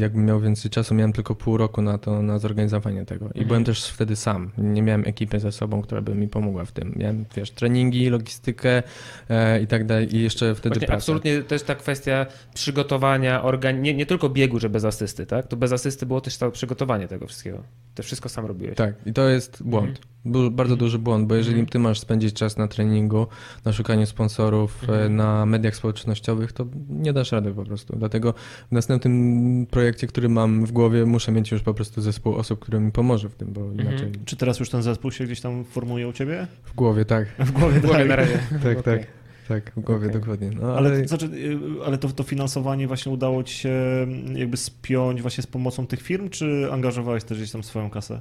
jakbym miał więcej czasu. Miałem tylko pół roku na to, na zorganizowanie tego i Mhm. byłem też wtedy sam. Nie miałem ekipy ze sobą, która by mi pomogła w tym. Miałem, wiesz, treningi, logistykę e, i tak dalej i jeszcze wtedy Właśnie pracę. absolutnie też ta kwestia przygotowania, organ... nie, nie tylko biegu, że bez asysty, tak? To bez asysty było też całe przygotowanie tego wszystkiego. To wszystko sam robiłeś. Tak, i to jest błąd. Du- bardzo duży błąd, bo jeżeli Mhm. ty masz spędzić czas na treningu, na szukaniu sponsorów, e, Mhm. na mediach społecznościowych, to nie dasz rady po prostu. Dlatego w następnym projekcie, który mam w głowie, muszę mieć już po prostu zespół osób, który mi pomoże w tym, bo Mhm. inaczej Czy teraz już ten zespół się gdzieś tam formuje u ciebie? w głowie, tak, [LAUGHS] W głowie, W głowie tak. na razie. [LAUGHS] tak, Okej. tak, tak, w głowie Okej. dokładnie. No, Ale, ale to, znaczy, y, ale to, to finansowanie właśnie udało ci się mm, jakby spiąć właśnie z pomocą tych firm, czy angażowałeś też gdzieś tam swoją kasę?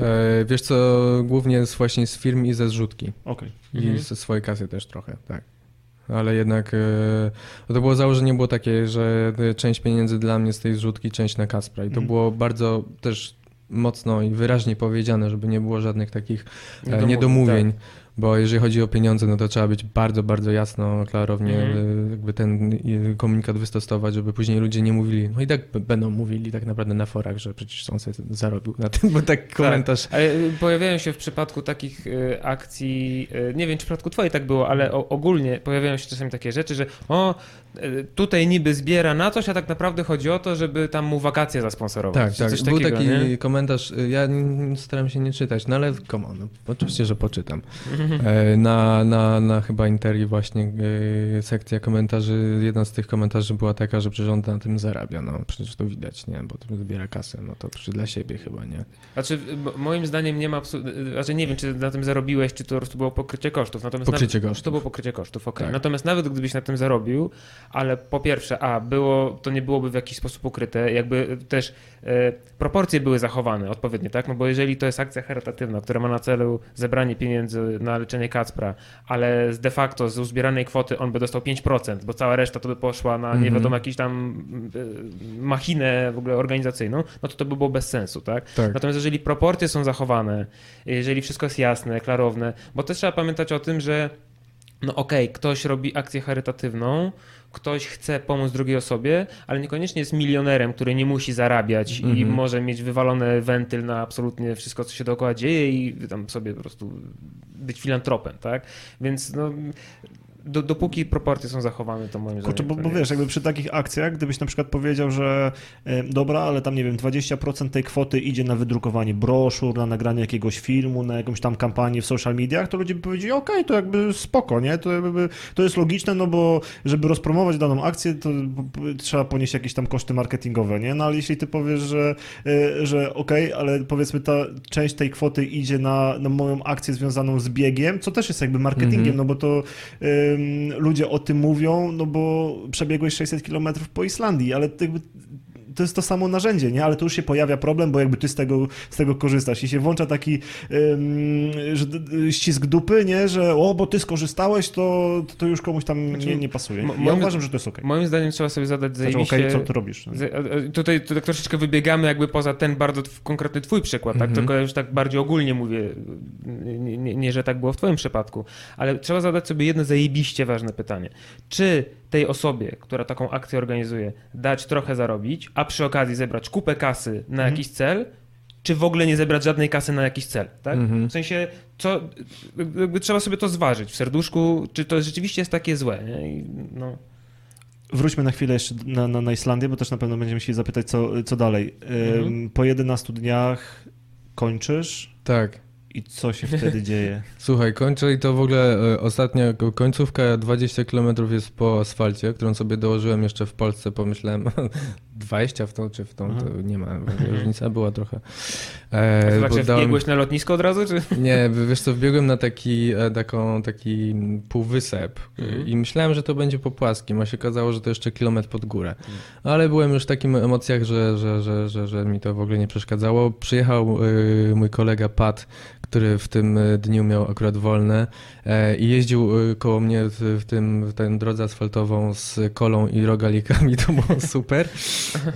E, wiesz co, głównie z, właśnie z firm i ze zrzutki. Okej. I Mhm. ze swojej kasy też trochę, tak. Ale jednak e, to było założenie było takie, że e, część pieniędzy dla mnie z tej zrzutki, część na Kaspra. I to Mhm. było bardzo też mocno i wyraźnie powiedziane, żeby nie było żadnych takich Niedomówień, niedomówień. tak. Bo jeżeli chodzi o pieniądze, no to trzeba być bardzo, bardzo jasno, klarownie, e, jakby ten e, komunikat wystosować, żeby później ludzie nie mówili, no i tak będą mówili tak naprawdę na forach, że przecież on sobie zarobił na tym, bo tak komentarz Ale y, pojawiają się w przypadku takich y, akcji, nie wiem czy w przypadku twojej tak było, ale ogólnie pojawiają się czasami takie rzeczy, że o, tutaj niby zbiera na coś, a tak naprawdę chodzi o to, żeby tam mu wakacje zasponsorować. Tak, tak. Coś Był takiego, taki nie? komentarz, y, ja staram się nie czytać, no ale come on, no, oczywiście, że poczytam. [LAUGHS] E, Na, na, na chyba Interi właśnie e, sekcja komentarzy, jedna z tych komentarzy była taka, że przecież on na tym zarabia, no przecież to widać, nie, bo to zbiera kasę, no to przecież dla siebie chyba, nie. Znaczy, moim zdaniem nie ma znaczy nie wiem, czy na tym zarobiłeś, czy to po prostu było pokrycie kosztów. Natomiast Pokrycie nawet, kosztów. To było pokrycie kosztów, okej. Tak. Natomiast nawet gdybyś na tym zarobił, ale po pierwsze, a, było, to nie byłoby w jakiś sposób ukryte, jakby też e, proporcje były zachowane odpowiednie, tak? No bo jeżeli to jest akcja charytatywna, która ma na celu zebranie pieniędzy na leczenie Kacpra, ale z de facto z uzbieranej kwoty on by dostał 5%, bo cała reszta to by poszła na nie Mhm. wiadomo jakiś tam e, machinę w ogóle organizacyjną, no to to by było bez sensu, tak? Tak. Natomiast jeżeli proporcje są zachowane, jeżeli wszystko jest jasne, klarowne, bo też trzeba pamiętać o tym, że no okej, ktoś robi akcję charytatywną, ktoś chce pomóc drugiej osobie, ale niekoniecznie jest milionerem, który nie musi zarabiać i Mhm. może mieć wywalony wentyl na absolutnie wszystko, co się dookoła dzieje i tam sobie po prostu być filantropem, tak? Więc no, do, dopóki proporcje są zachowane, to moim Kurczę, zdaniem... bo, bo wiesz, jakby przy takich akcjach, gdybyś na przykład powiedział, że e, dobra, ale tam nie wiem, 20% tej kwoty idzie na wydrukowanie broszur, na nagranie jakiegoś filmu, na jakąś tam kampanię w social mediach, to ludzie by powiedzieli, okej, to jakby spoko, nie? To, jakby, to jest logiczne, no bo żeby rozpromować daną akcję, to trzeba ponieść jakieś tam koszty marketingowe, nie? No ale jeśli ty powiesz, że, e, że okej, ale powiedzmy ta część tej kwoty idzie na, na moją akcję związaną z biegiem, co też jest jakby marketingiem, Mhm. no bo to ym, ludzie o tym mówią, no bo przebiegłeś 600 km po Islandii, ale jakby to jest to samo narzędzie, nie? Ale tu już się pojawia problem, bo jakby ty z tego, z tego korzystasz i się włącza taki ścisk dupy, nie? Że o, bo ty skorzystałeś, to, to już komuś tam Znaczy, nie, nie pasuje. Ja moim- uważam, że to jest okej. Moim zdaniem trzeba sobie zadać Znaczy, zajebiście... okej, co ty robisz? Z- e, e, Tutaj, tutaj troszeczkę wybiegamy jakby poza ten bardzo konkretny twój przykład, tak? Mhm. tylko ja już tak bardziej ogólnie mówię, nie, nie, nie, że tak było w twoim przypadku, ale trzeba zadać sobie jedno zajebiście ważne pytanie. Czy tej osobie, która taką akcję organizuje, dać trochę zarobić, a przy okazji zebrać kupę kasy na Mhm. jakiś cel, czy w ogóle nie zebrać żadnej kasy na jakiś cel, tak? Mhm. W sensie, co, jakby trzeba sobie to zważyć w serduszku, czy to rzeczywiście jest takie złe, nie? I, no. Wróćmy na chwilę jeszcze na, na, na Islandię, bo też na pewno będziemy chcieli zapytać, co, co dalej. Mhm. Po 11 dniach kończysz Tak. I co się wtedy [LAUGHS] dzieje? Słuchaj, kończę i to w ogóle e, ostatnia ko- końcówka 20 km jest po asfalcie, którą sobie dołożyłem jeszcze w Polsce, pomyślałem [LAUGHS] 20 w tą czy w tą, to Aha. nie ma, różnica była trochę. A E, to się dałem- wbiegłeś na lotnisko od razu, czy? Nie, wiesz co, wbiegłem na taki, e, taką, taki półwysep Mhm. i myślałem, że to będzie po płaskim, a się okazało, że to jeszcze kilometr pod górę. Ale byłem już w takim emocjach, że, że, że, że, że mi to w ogóle nie przeszkadzało. Przyjechał y, mój kolega Pat, który w tym y, dniu miał akurat wolne e, i jeździł koło mnie w, w tym, w tę drodze asfaltową z kolą i rogalikami, [LAUGHS] to było super.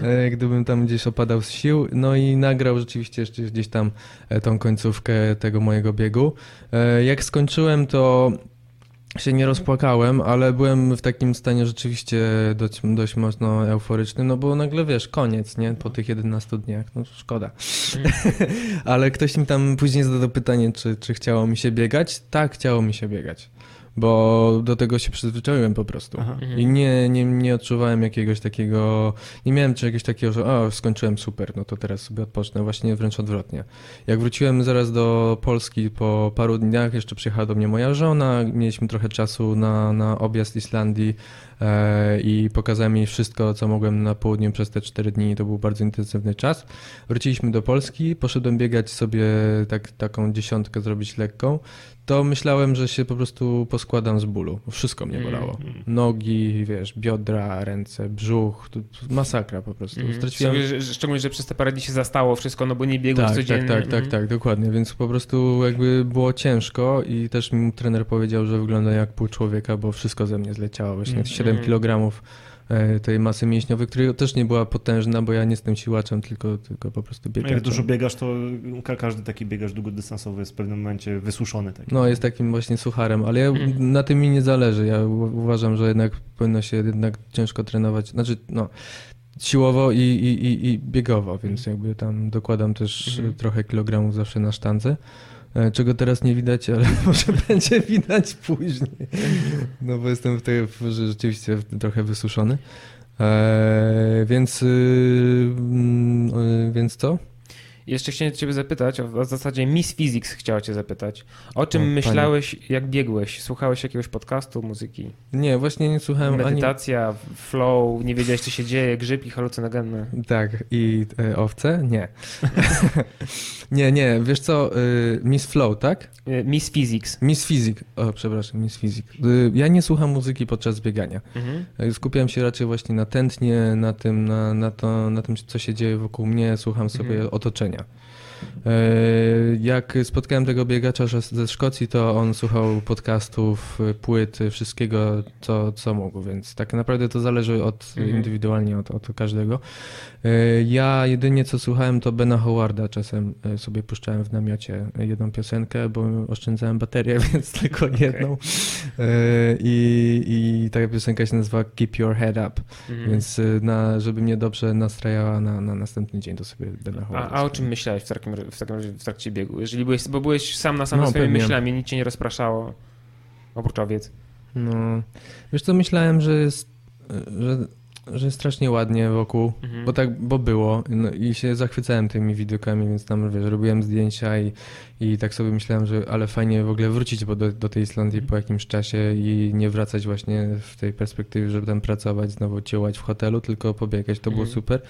E, gdybym tam gdzieś opadał z sił. No i nagrał rzeczywiście jeszcze gdzieś tam e, tą końcówkę tego mojego biegu. E, Jak skończyłem, to się nie rozpłakałem, ale byłem w takim stanie rzeczywiście dość, dość mocno euforycznym, no bo nagle wiesz, koniec, nie? Po tych 11 dniach, no szkoda. [LAUGHS] ale ktoś mi tam później zadał pytanie, czy, czy chciało mi się biegać? Tak, chciało mi się biegać. Bo do tego się przyzwyczaiłem po prostu. Aha. Mhm. I nie, nie, nie odczuwałem jakiegoś takiego, nie miałem czegoś takiego, że o, skończyłem super, no to teraz sobie odpocznę. Właśnie wręcz odwrotnie. Jak wróciłem zaraz do Polski po paru dniach, jeszcze przyjechała do mnie moja żona, mieliśmy trochę czasu na, na objazd Islandii e, i pokazałem jej wszystko, co mogłem na południu przez te cztery dni. To był bardzo intensywny czas. Wróciliśmy do Polski, poszedłem biegać sobie tak, taką dziesiątkę zrobić lekką. To myślałem, że się po prostu poskładam z bólu. Wszystko mnie bolało. Mm. Nogi, wiesz, biodra, ręce, brzuch, masakra po prostu. Mhm. Straciłem... Szczególnie, że, przez te parę dni się zastało wszystko, no bo nie biegłeś Tak, codziennie. tak, tak, tak, tak, dokładnie. Więc po prostu jakby było ciężko i też mi trener powiedział, że wygląda jak pół człowieka, bo wszystko ze mnie zleciało. Właśnie Mm. 7 Mhm. E, tej masy mięśniowej, której też nie była potężna, bo ja nie jestem siłaczem, tylko, tylko po prostu biegaczem. Jak dużo biegasz, to ka- każdy taki biegacz długodystansowy jest w pewnym momencie wysuszony. Taki. No, jest takim właśnie sucharem, ale ja, Mhm. na tym mi nie zależy. Ja uważam, że jednak powinno się jednak ciężko trenować. Znaczy, no, siłowo i, i, i, i biegowo, więc jakby tam dokładam też Mhm. trochę kilogramów zawsze na sztandze. E, Czego teraz nie widać, ale [LAUGHS] może będzie widać później. No bo jestem w tej, rzeczywiście trochę wysuszony. E, więc, y, mm, y, więc co? Jeszcze chciałem ciebie zapytać, o, o zasadzie Miss Physics chciała cię zapytać. O czym O, myślałeś, jak biegłeś? Słuchałeś jakiegoś podcastu, muzyki? Nie, właśnie nie słuchałem ani... Medytacja, flow, nie wiedziałeś co się dzieje, grzybki halucynogenne. Tak, i e, owce? Nie. [LAUGHS] nie, nie, wiesz co, y, Miss Flow, tak? E, Miss Physics. Miss Physics, o przepraszam, Miss Physics. Y, ja nie słucham muzyki podczas biegania. Mhm. Y, Skupiam się raczej właśnie na tętnie, na tym, na, na, to, na tym, co się dzieje wokół mnie, słucham sobie Mhm. otoczenia. Y, Jak spotkałem tego biegacza ze Szkocji, to on słuchał podcastów, płyt, wszystkiego, co, co mógł, więc tak naprawdę to zależy od Mhm. indywidualnie od, od każdego. Y, Ja jedynie co słuchałem to Bena Howarda, czasem y, sobie puszczałem w namiocie jedną piosenkę, bo oszczędzałem baterię, [LAUGHS] więc tylko jedną. I, I ta piosenka się nazywa Keep Your Head Up, Mhm. więc na, żeby mnie dobrze nastrajała na, na następny dzień, to sobie Bena A, Howarda. a o czym myślałeś w takim, w takim w trakcie biegu? Jeżeli byłeś, bo byłeś sam na sam No, swoimi pewnie. myślami, nic cię nie rozpraszało, oprócz owiec. No, wiesz co, myślałem, że jest, że, że jest strasznie ładnie wokół, Mhm. bo tak, bo było no, i się zachwycałem tymi widokami, więc tam, wiesz, robiłem zdjęcia i, i tak sobie myślałem, że ale fajnie w ogóle wrócić do, do tej Islandii po jakimś czasie i nie wracać właśnie w tej perspektywie, żeby tam pracować, znowu ciułać w hotelu, tylko pobiegać, to było Mhm. super.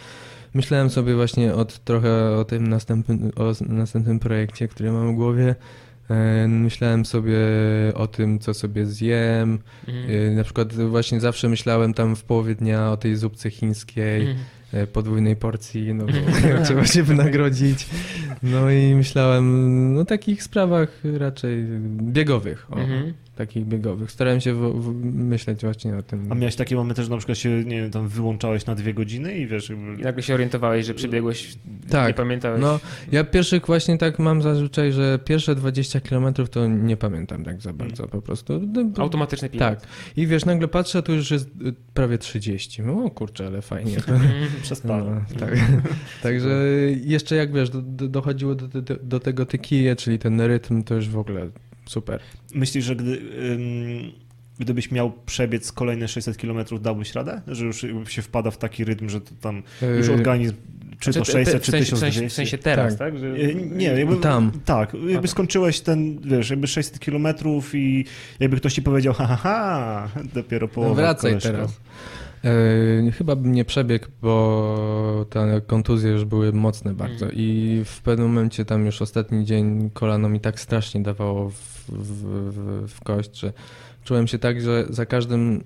Myślałem sobie właśnie od, trochę o tym następnym, o następnym projekcie, który mam w głowie. E, Myślałem sobie o tym, co sobie zjem. Y, Na przykład właśnie zawsze myślałem tam w połowie dnia o tej zupce chińskiej, Mhm. E, podwójnej porcji, no bo [LAUGHS] [LAUGHS] trzeba się wynagrodzić. No i myślałem no takich sprawach raczej biegowych. O. Mhm. takich biegowych. Starałem się w, w, myśleć właśnie o tym. A miałeś takie momenty, że na przykład się, nie wiem, tam wyłączałeś na dwie godziny i wiesz, jakby... I nagle się orientowałeś, że przebiegłeś, Tak, nie pamiętałeś. No, ja pierwszych właśnie tak mam zazwyczaj, że pierwsze 20 km to nie pamiętam tak za bardzo po prostu. No, bo- Automatyczny pilot. Tak. I wiesz, nagle patrzę, tu już jest y, prawie 30. No, O kurczę, ale fajnie. [LAUGHS] Przespałem. No, [LAUGHS] tak. Także jeszcze jak wiesz, do, do, dochodziło do, do, do tego te kije, czyli ten rytm, to już w ogóle super. Myślisz, że gdy, ym, gdybyś miał przebiec kolejne 600 km, dałbyś radę? Że już się wpada w taki rytm, że to tam już Yy, organizm, czy to Znaczy, te- 600, w czy sensie, w sensie, 1200? w sensie teraz, Tak. tak? Że... Yy, Nie, jakby, Tam. Tak, jakby skończyłeś ten, wiesz, jakby 600 km i jakby ktoś ci powiedział, ha, ha, ha dopiero połowa No wracaj koleżko. teraz. E, chyba bym nie przebiegł, bo te kontuzje już były mocne bardzo Mhm. i w pewnym momencie tam już ostatni dzień kolano mi tak strasznie dawało w, w, w, w kość, że czułem się tak, że za każdym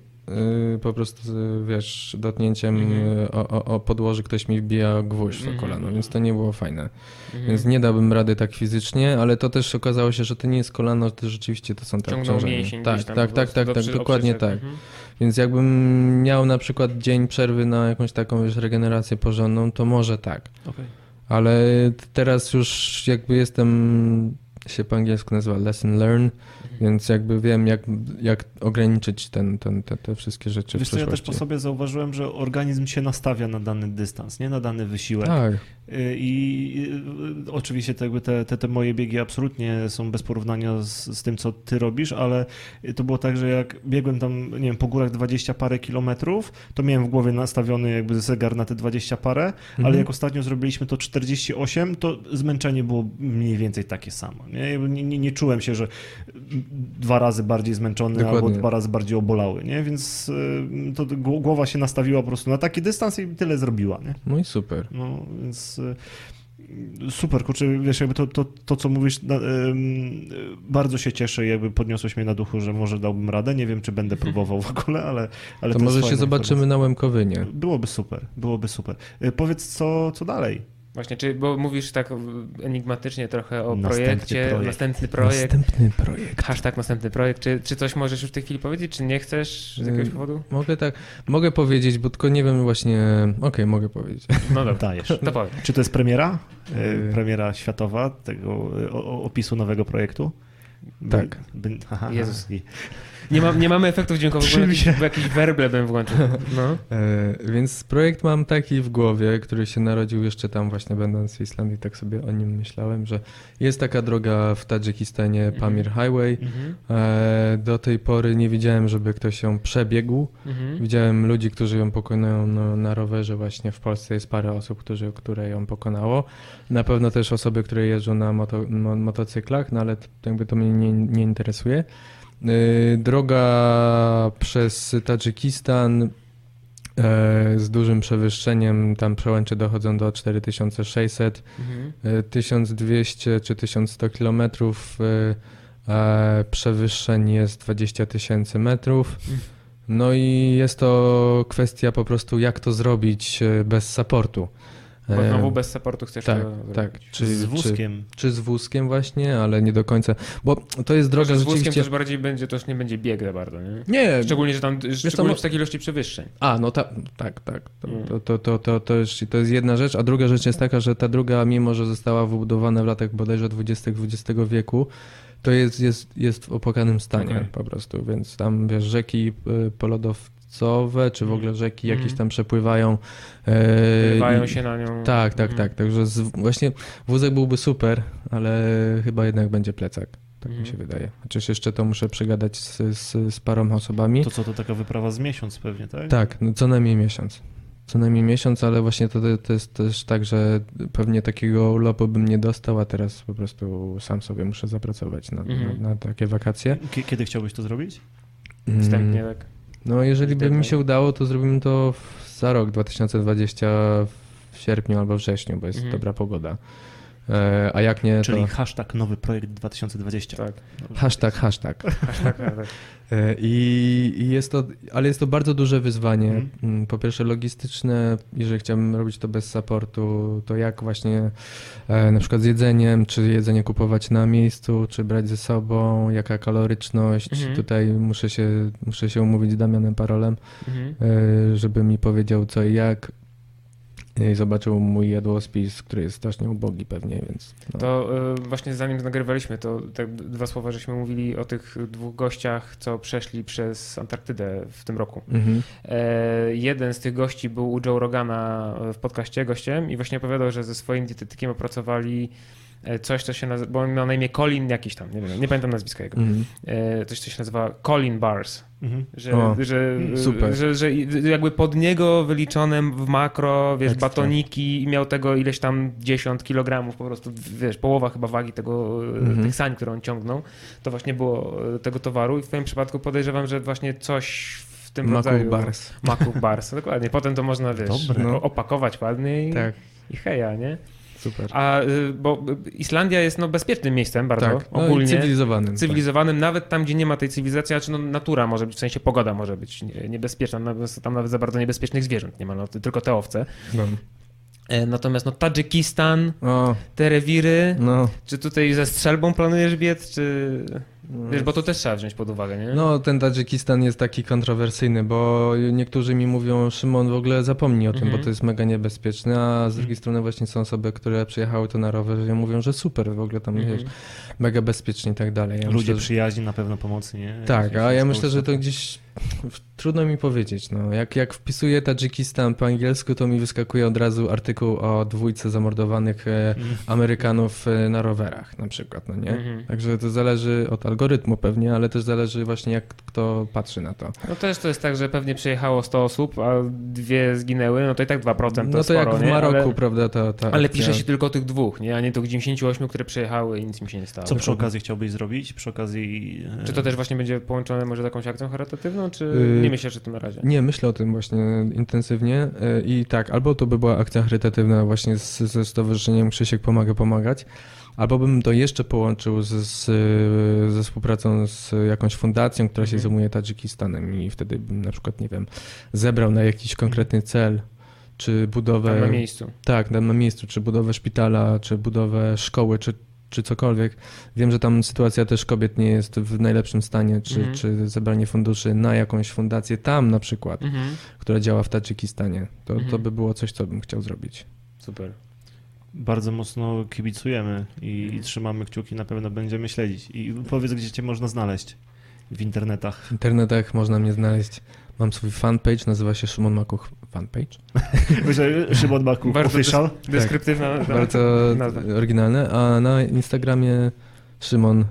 y, po prostu, y, wiesz, dotknięciem Mhm. y, o, o, o podłoży ktoś mi wbija gwóźdź w to Mhm. kolano, więc to nie było fajne. Mhm. Więc nie dałbym rady tak fizycznie, ale to też okazało się, że to nie jest kolano, to rzeczywiście to są te obciążenia. Tak, tak, tak, tak, tak, dokładnie tak. Mhm. Więc jakbym miał na przykład dzień przerwy na jakąś taką wiesz, regenerację porządną, to może tak. Okej. Ale teraz już jakby jestem, się po angielsku nazywa lesson learn, więc jakby wiem jak, jak ograniczyć ten, ten, te, te wszystkie rzeczy Wiesz w co, ja też przyszłości. po sobie zauważyłem, że organizm się nastawia na dany dystans, nie na dany wysiłek. Tak, I y, oczywiście te, te, te, moje biegi absolutnie są bez porównania z, z tym, co ty robisz, ale to było tak, że jak biegłem tam, nie wiem, po górach 20 parę kilometrów, to miałem w głowie nastawiony jakby zegar na te 20 parę, ale Mhm. jak ostatnio zrobiliśmy to 48, to zmęczenie było mniej więcej takie samo. Nie, nie, nie, nie czułem się, że dwa razy bardziej zmęczony albo Dokładnie. dwa razy bardziej obolały, nie? Więc y, to gł- głowa się nastawiła po prostu na taki dystans i tyle zrobiła, nie? no i super. No, więc y, super, kurczę, wiesz, jakby to, to, to co mówisz, na, ym, bardzo się cieszę, jakby podniosłeś mnie na duchu, że może dałbym radę, nie wiem, czy będę próbował w ogóle, ale, ale To, jest może się zobaczymy na Łemkowynie. Byłoby super, byłoby super. Y, Powiedz, co, co dalej? Właśnie, czy, bo mówisz tak enigmatycznie trochę o Następny projekcie, projekt. następny projekt, Następny projekt. hashtag następny projekt, czy, czy coś możesz już w tej chwili powiedzieć, czy nie chcesz z jakiegoś Y, powodu? Mogę tak, mogę powiedzieć, bo tylko nie wiem właśnie, okej, mogę powiedzieć. No dobra, Dajesz. to powiem. Czy to jest premiera? Y, Y. Premiera światowa tego opisu nowego projektu? By- Tak. By, aha, Jezus. i- Nie, ma, nie mamy efektów dźwiękowych, bo jakiś, się- bo jakiś werble bym włączył. [LAUGHS] No. E, więc projekt mam taki w głowie, który się narodził jeszcze tam właśnie będąc w Islandii, tak sobie o nim myślałem, że jest taka droga w Tadżykistanie, Mhm. Pamir Highway. Mhm. E, do tej pory nie widziałem, żeby ktoś ją przebiegł. Mhm. Widziałem ludzi, którzy ją pokonają no, na rowerze właśnie w Polsce jest parę osób, którzy, które ją pokonało. Na pewno też osoby, które jeżdżą na moto, mo, motocyklach, no ale to, jakby to mnie nie, nie interesuje. Yy, Droga przez Tadżykistan e, z dużym przewyższeniem, tam przełęcze dochodzą do 4600, Mhm. e, 1200 czy 1100 kilometrów, e, e, przewyższeń jest 20 tysięcy metrów. No i jest to kwestia po prostu jak to zrobić e, bez supportu. Bo E, znowu bez supportu chcesz tak, to tak. Czy, z Czy, wózkiem. czy z wózkiem właśnie, ale nie do końca, bo to jest droga Droga z wózkiem rzeczywiście... też bardziej będzie, to już nie będzie bieg za bardzo, nie? Nie, Szczególnie, że tam, szczególnie co, no- przy takiej ilości przewyższeń. A, no ta, tak, tak. To, Mm. to, to, to, to, to, jest, to jest jedna rzecz, a druga rzecz jest taka, że ta druga, mimo że została wybudowana w latach bodajże 20 XX wieku, to jest, jest, jest w opłakanym stanie Okej. po prostu, więc tam wiesz, rzeki y, polodowcowe, czy w ogóle rzeki Mm. jakieś tam przepływają. e, Wyrywają i- się na nią. Tak, tak, Mhm. tak. Także z, właśnie wózek byłby super, ale chyba jednak będzie plecak. Tak mi Mhm. się wydaje. Chociaż jeszcze to muszę przegadać z, z, z paroma osobami. To co, to taka wyprawa z miesiąc pewnie, tak? Tak, no co najmniej miesiąc. Co najmniej miesiąc, ale właśnie to, to jest też tak, że pewnie takiego urlopu bym nie dostał, a teraz po prostu sam sobie muszę zapracować na, Mhm. na, na takie wakacje. Kie- Kiedy chciałbyś to zrobić? Wstępnie, Mm, tak. No jeżeli by mi Deadline. się udało, to zrobimy to w, za rok 2020 w sierpniu albo wrześniu, bo jest Mhm. dobra pogoda. E, a jak nie, Czyli to hashtag nowy projekt 2020. Tak. hashtag, hashtag. [LAUGHS] Hashtag, tak. E, I, I jest to, ale jest to bardzo duże wyzwanie. Mhm. Mm, Po pierwsze logistyczne, jeżeli chciałbym robić to bez supportu, to jak właśnie e, na przykład z jedzeniem, czy jedzenie kupować na miejscu, czy brać ze sobą, jaka kaloryczność. Mhm. Tutaj muszę się, muszę się umówić z Damianem Parolem, e, żeby mi powiedział co i jak. I zobaczył mój jadłospis, który jest strasznie ubogi pewnie, więc... No. To y, właśnie zanim nagrywaliśmy, to tak dwa słowa, żeśmy mówili o tych dwóch gościach, co przeszli przez Antarktydę w tym roku. Mhm. E, jeden z tych gości był u Joe Rogana w podcaście gościem i właśnie opowiadał, że ze swoim dietetykiem opracowali coś, co się nazywa, bo on miał na imię Colin jakiś tam, nie wiem, nie pamiętam nazwiska jego. Mhm. E, coś, co się nazywa Colin Bars. Mhm. Że, O, że, super. Że, że jakby pod niego wyliczone w makro, wiesz, Ekstra. batoniki i miał tego ileś tam 10 kilogramów, po prostu, wiesz, połowa chyba wagi tego, e, Mhm. tych sań, które on ciągnął, to właśnie było e, tego towaru i w twoim przypadku podejrzewam, że właśnie coś w tym rodzaju... Bars. Maków Bars, [LAUGHS] dokładnie. Potem to można, wiesz, Dobre. no. opakować ładnie i, Tak, i heja, nie? Super. A, y, bo Islandia jest no, bezpiecznym miejscem bardzo, tak, no ogólnie. cywilizowanym. Cywilizowanym, nawet tam, gdzie nie ma tej cywilizacji, znaczy no, natura może być, w sensie pogoda może być nie- niebezpieczna, nawet- tam nawet za bardzo niebezpiecznych zwierząt nie ma, no, tylko te owce. Tak. No. E, Natomiast no, Tadżykistan, O, te rewiry, no. czy tutaj ze strzelbą planujesz biec, czy... Wiesz, bo to też trzeba wziąć pod uwagę, nie? No, ten Tadżykistan jest taki kontrowersyjny, bo niektórzy mi mówią, Szymon, w ogóle zapomnij o tym, Mhm. bo to jest mega niebezpieczne, a z drugiej strony właśnie są osoby, które przyjechały to na rowerze i mówią, że super, w ogóle tam Mhm. jest mega bezpiecznie i tak dalej. Ja Ludzie myślę, że- przyjaźni, na pewno pomocy, nie? Tak, a ja myślę, że to gdzieś trudno mi powiedzieć. No. Jak, jak wpisuję Tadżykistan po angielsku, to mi wyskakuje od razu artykuł o dwójce zamordowanych e, Mhm. Amerykanów e, na rowerach na przykład, no nie? Mhm. Także to zależy od algorytmu pewnie, ale też zależy właśnie jak kto patrzy na to. No też to jest tak, że pewnie przyjechało 100 osób, a dwie zginęły, no to i tak 2% to no to sporo, jak w? Maroku, ale, prawda, ta, ta ale akcja- pisze się tylko o tych dwóch, nie? A nie tych 98, które przyjechały i nic mi się nie stało. Co przy okazji chciałbyś zrobić? Przy okazji... e, Czy to też właśnie będzie połączone może z jakąś akcją charytatywną, czy Yy, nie myślisz o tym na razie? Nie, myślę o tym właśnie intensywnie e, i tak, albo to by była akcja charytatywna właśnie z, ze Stowarzyszeniem Krzysiek Pomaga Pomagać, albo bym to jeszcze połączył z, z, ze współpracą z jakąś fundacją, która się Mhm. zajmuje Tadżykistanem i wtedy bym na przykład, nie wiem, zebrał na jakiś konkretny cel, czy budowę... Tam na miejscu. Tak, tam na miejscu, czy budowę szpitala, czy budowę szkoły, czy, czy cokolwiek. Wiem, że tam sytuacja też kobiet nie jest w najlepszym stanie, czy, Mhm. czy zebranie funduszy na jakąś fundację tam na przykład, Mhm. która działa w Tadżykistanie. To, to Mhm. by było coś, co bym chciał zrobić. Super. Bardzo mocno kibicujemy i, i trzymamy kciuki, na pewno będziemy śledzić. I powiedz, gdzie cię można znaleźć w internetach. W internetach można mnie znaleźć. Mam swój fanpage, nazywa się Szymon Makuch fanpage. [LAUGHS] Myślę, Szymon Makuch, Bardzo official. Deskryptywna Tak. Bardzo nazwa. oryginalne. A na Instagramie Szymon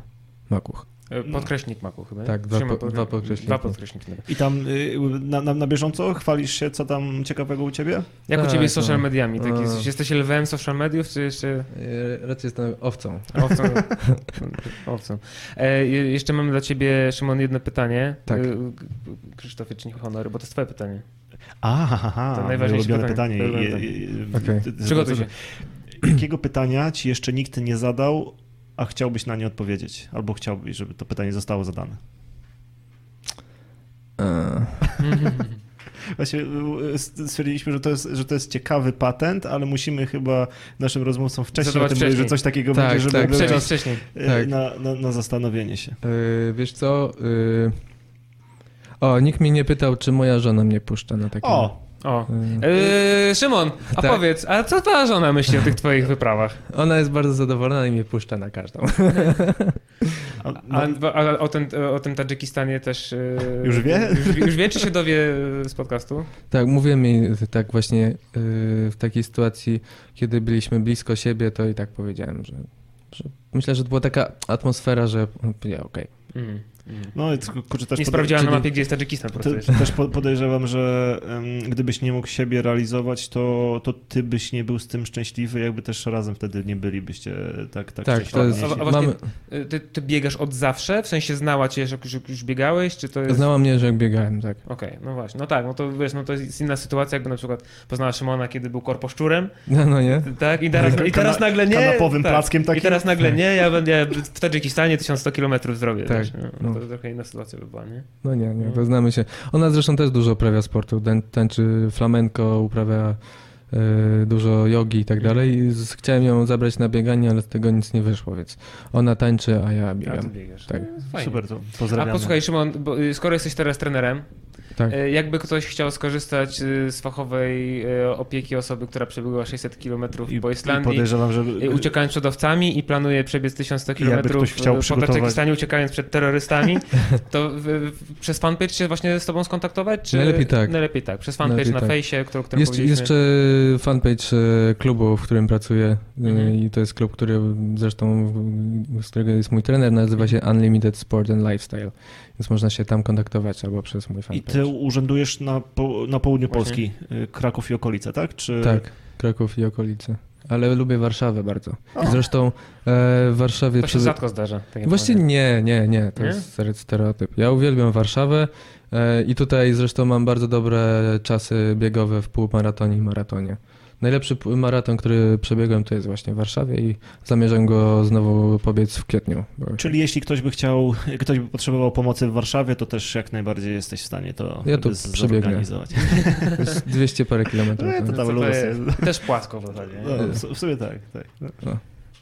Makuch. E, Podkreśnik maku chyba. Tak, dwa po- dwa podkreśniki. Dwa podkreśniki. I tam y, na, na, na bieżąco chwalisz się, co tam ciekawego u ciebie? Jak u Tak, ciebie z social no. mediami? Tak A. jesteś, jesteś lwem social mediów, czy jeszcze E, Raczej jestem owcą. owcą? [LAUGHS] owcą. E, je- jeszcze mam dla ciebie, Szymon, jedno pytanie. Tak. E, Krzysztofie, czyń honory, bo to jest twoje pytanie. Aha, To najważniejsze ulubione pytanie. pytanie. Ty- ty- Przygotuj się. Jakiego pytania ci jeszcze nikt nie zadał, a chciałbyś na nie odpowiedzieć? Albo chciałbyś, żeby to pytanie zostało zadane? E, [LAUGHS] Właśnie y, stwierdziliśmy, że to, jest, że to jest ciekawy patent, ale musimy chyba naszym rozmówcom wcześniej o Zadawać tym powiedzieć, że wcześniej. coś takiego Tak, będzie, żeby tak, był czas wcześniej. Tak. na, na, na zastanowienie się. e, wiesz co? E, o, nikt mnie nie pytał, czy moja żona mnie puszcza na takie... O! O. E, E, Szymon, a Tak. powiedz, a co twoja żona myśli o tych twoich wyprawach? Ona jest bardzo zadowolona i mnie puszcza na każdą. [LAUGHS] A, A, a o, tym, o tym Tadżykistanie też... e, Już wie? [LAUGHS] Już, już wie, czy się dowie z podcastu? Tak, mówiłem jej tak właśnie y, w takiej sytuacji, kiedy byliśmy blisko siebie, to i tak powiedziałem, że, że myślę, że to była taka atmosfera, że powiedziała okej. Mm. No i tylko, kurczę, też Nie sprawdziłem na mapie, gdzie jest Tadżykistan Te, też po- podejrzewam, że em, gdybyś nie mógł siebie realizować, to, to ty byś nie był z tym szczęśliwy, jakby też razem wtedy nie bylibyście tak, tak, Tak, szczęśliwi. to jest, A- a właśnie- mamy, Y, Ty, ty biegasz od zawsze? W sensie znała cię, że już, już biegałeś, czy to jest... znała mnie, że jak biegałem, tak. Okej, no właśnie, no tak, no to wiesz, no to jest inna sytuacja, jakby na przykład poznała Szymona, kiedy był korposzczurem, No, no nie? tak, i teraz, i teraz Kana- nagle nie... kanapowym tak, plackiem I takim. teraz nagle nie, ja będę w Tadżykistanie 1100 km zrobię, Tak, wiesz, no, no. to trochę inna sytuacja by była, nie? No nie, nie, to znamy się. Ona zresztą też dużo uprawia sportu, tań- tańczy flamenko, uprawia e, dużo jogi i tak dalej. I z- chciałem ją zabrać na bieganie, ale z tego nic nie wyszło, więc ona tańczy, a ja A ty biegam. biegasz. Tak. No, fajnie. Super, to A pozdrawiam. posłuchaj Szymon, bo, y, skoro jesteś teraz trenerem, Tak. y, jakby ktoś chciał skorzystać y, z fachowej y, opieki osoby, która przebyła 600 km I, po Islandii, że y, uciekając przed owcami i planuje przebiec 1100 I jakby km ktoś chciał po przygotować- Tadżykistanie, uciekając przed terrorystami, to w, w, przez fanpage się właśnie z tobą skontaktować? Czy... Najlepiej tak. Najlepiej tak, przez fanpage Najlepiej na tak. fejsie, którą Jest jeszcze fanpage e, klubu, w którym pracuję e, Mhm. i to jest klub, który zresztą, z którego jest mój trener, nazywa się Unlimited Sport and Lifestyle, więc można się tam kontaktować albo przez mój I fanpage. ty urzędujesz na, po, na południu Właśnie. Polski, y, Kraków i okolice, tak? Czy... Tak, Kraków i okolice. Ale lubię Warszawę bardzo. O. Zresztą e, w Warszawie... To się rzadko zdarza. Tak mówię. nie, nie, nie, to Nie? jest stereotyp. Ja uwielbiam Warszawę e, i tutaj zresztą mam bardzo dobre czasy biegowe w półmaratonie i maratonie. Najlepszy maraton, który przebiegłem, to jest właśnie w Warszawie i zamierzam go znowu pobiec w kwietniu. Czyli jeśli ktoś by chciał, ktoś by potrzebował pomocy w Warszawie, to też jak najbardziej jesteś w stanie to Ja przebiegnę. [LAUGHS] to jest 200 parę kilometrów. No, to tak. tam to jest? Też płasko w zasadzie. No, w- w sumie tak, tak. No.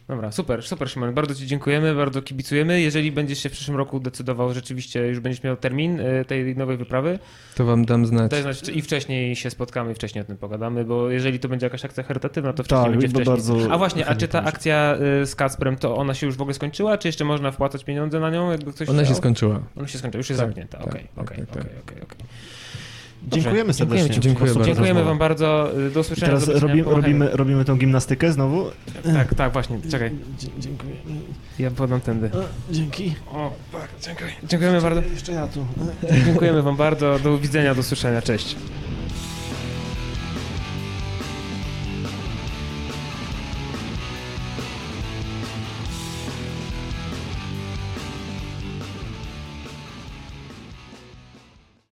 Dobra, super, super Szymon. Bardzo Ci dziękujemy, bardzo kibicujemy. Jeżeli będziesz się w przyszłym roku decydował, rzeczywiście już będziesz miał termin y, tej nowej wyprawy, To wam dam znać. daj znać i wcześniej się spotkamy i wcześniej o tym pogadamy, bo jeżeli to będzie jakaś akcja charytatywna, to wcześniej Tak, będzie wcześniej. bardzo A właśnie, a czy ta akcja y, z Kacprem, to ona się już w ogóle skończyła, czy jeszcze można wpłacać pieniądze na nią, jakby ktoś Ona się chciał? skończyła. Ona się skończyła, już jest Tak, zamknięta. tak, Okej, tak, okej, tak, tak. okej, okej, okej. Dziękujemy serdecznie. Dziękujemy, prostu bardzo. Dziękujemy. Wam bardzo. Do I usłyszenia. teraz do robimy, robimy, robimy tą gimnastykę znowu. Tak, tak, właśnie, czekaj. Dziękuję. Ja podam tędy. Dzięki. O, tak, dziękuję. Dziękujemy bardzo. Jeszcze ja tu. Dziękujemy Wam bardzo. Do widzenia, do usłyszenia. Cześć.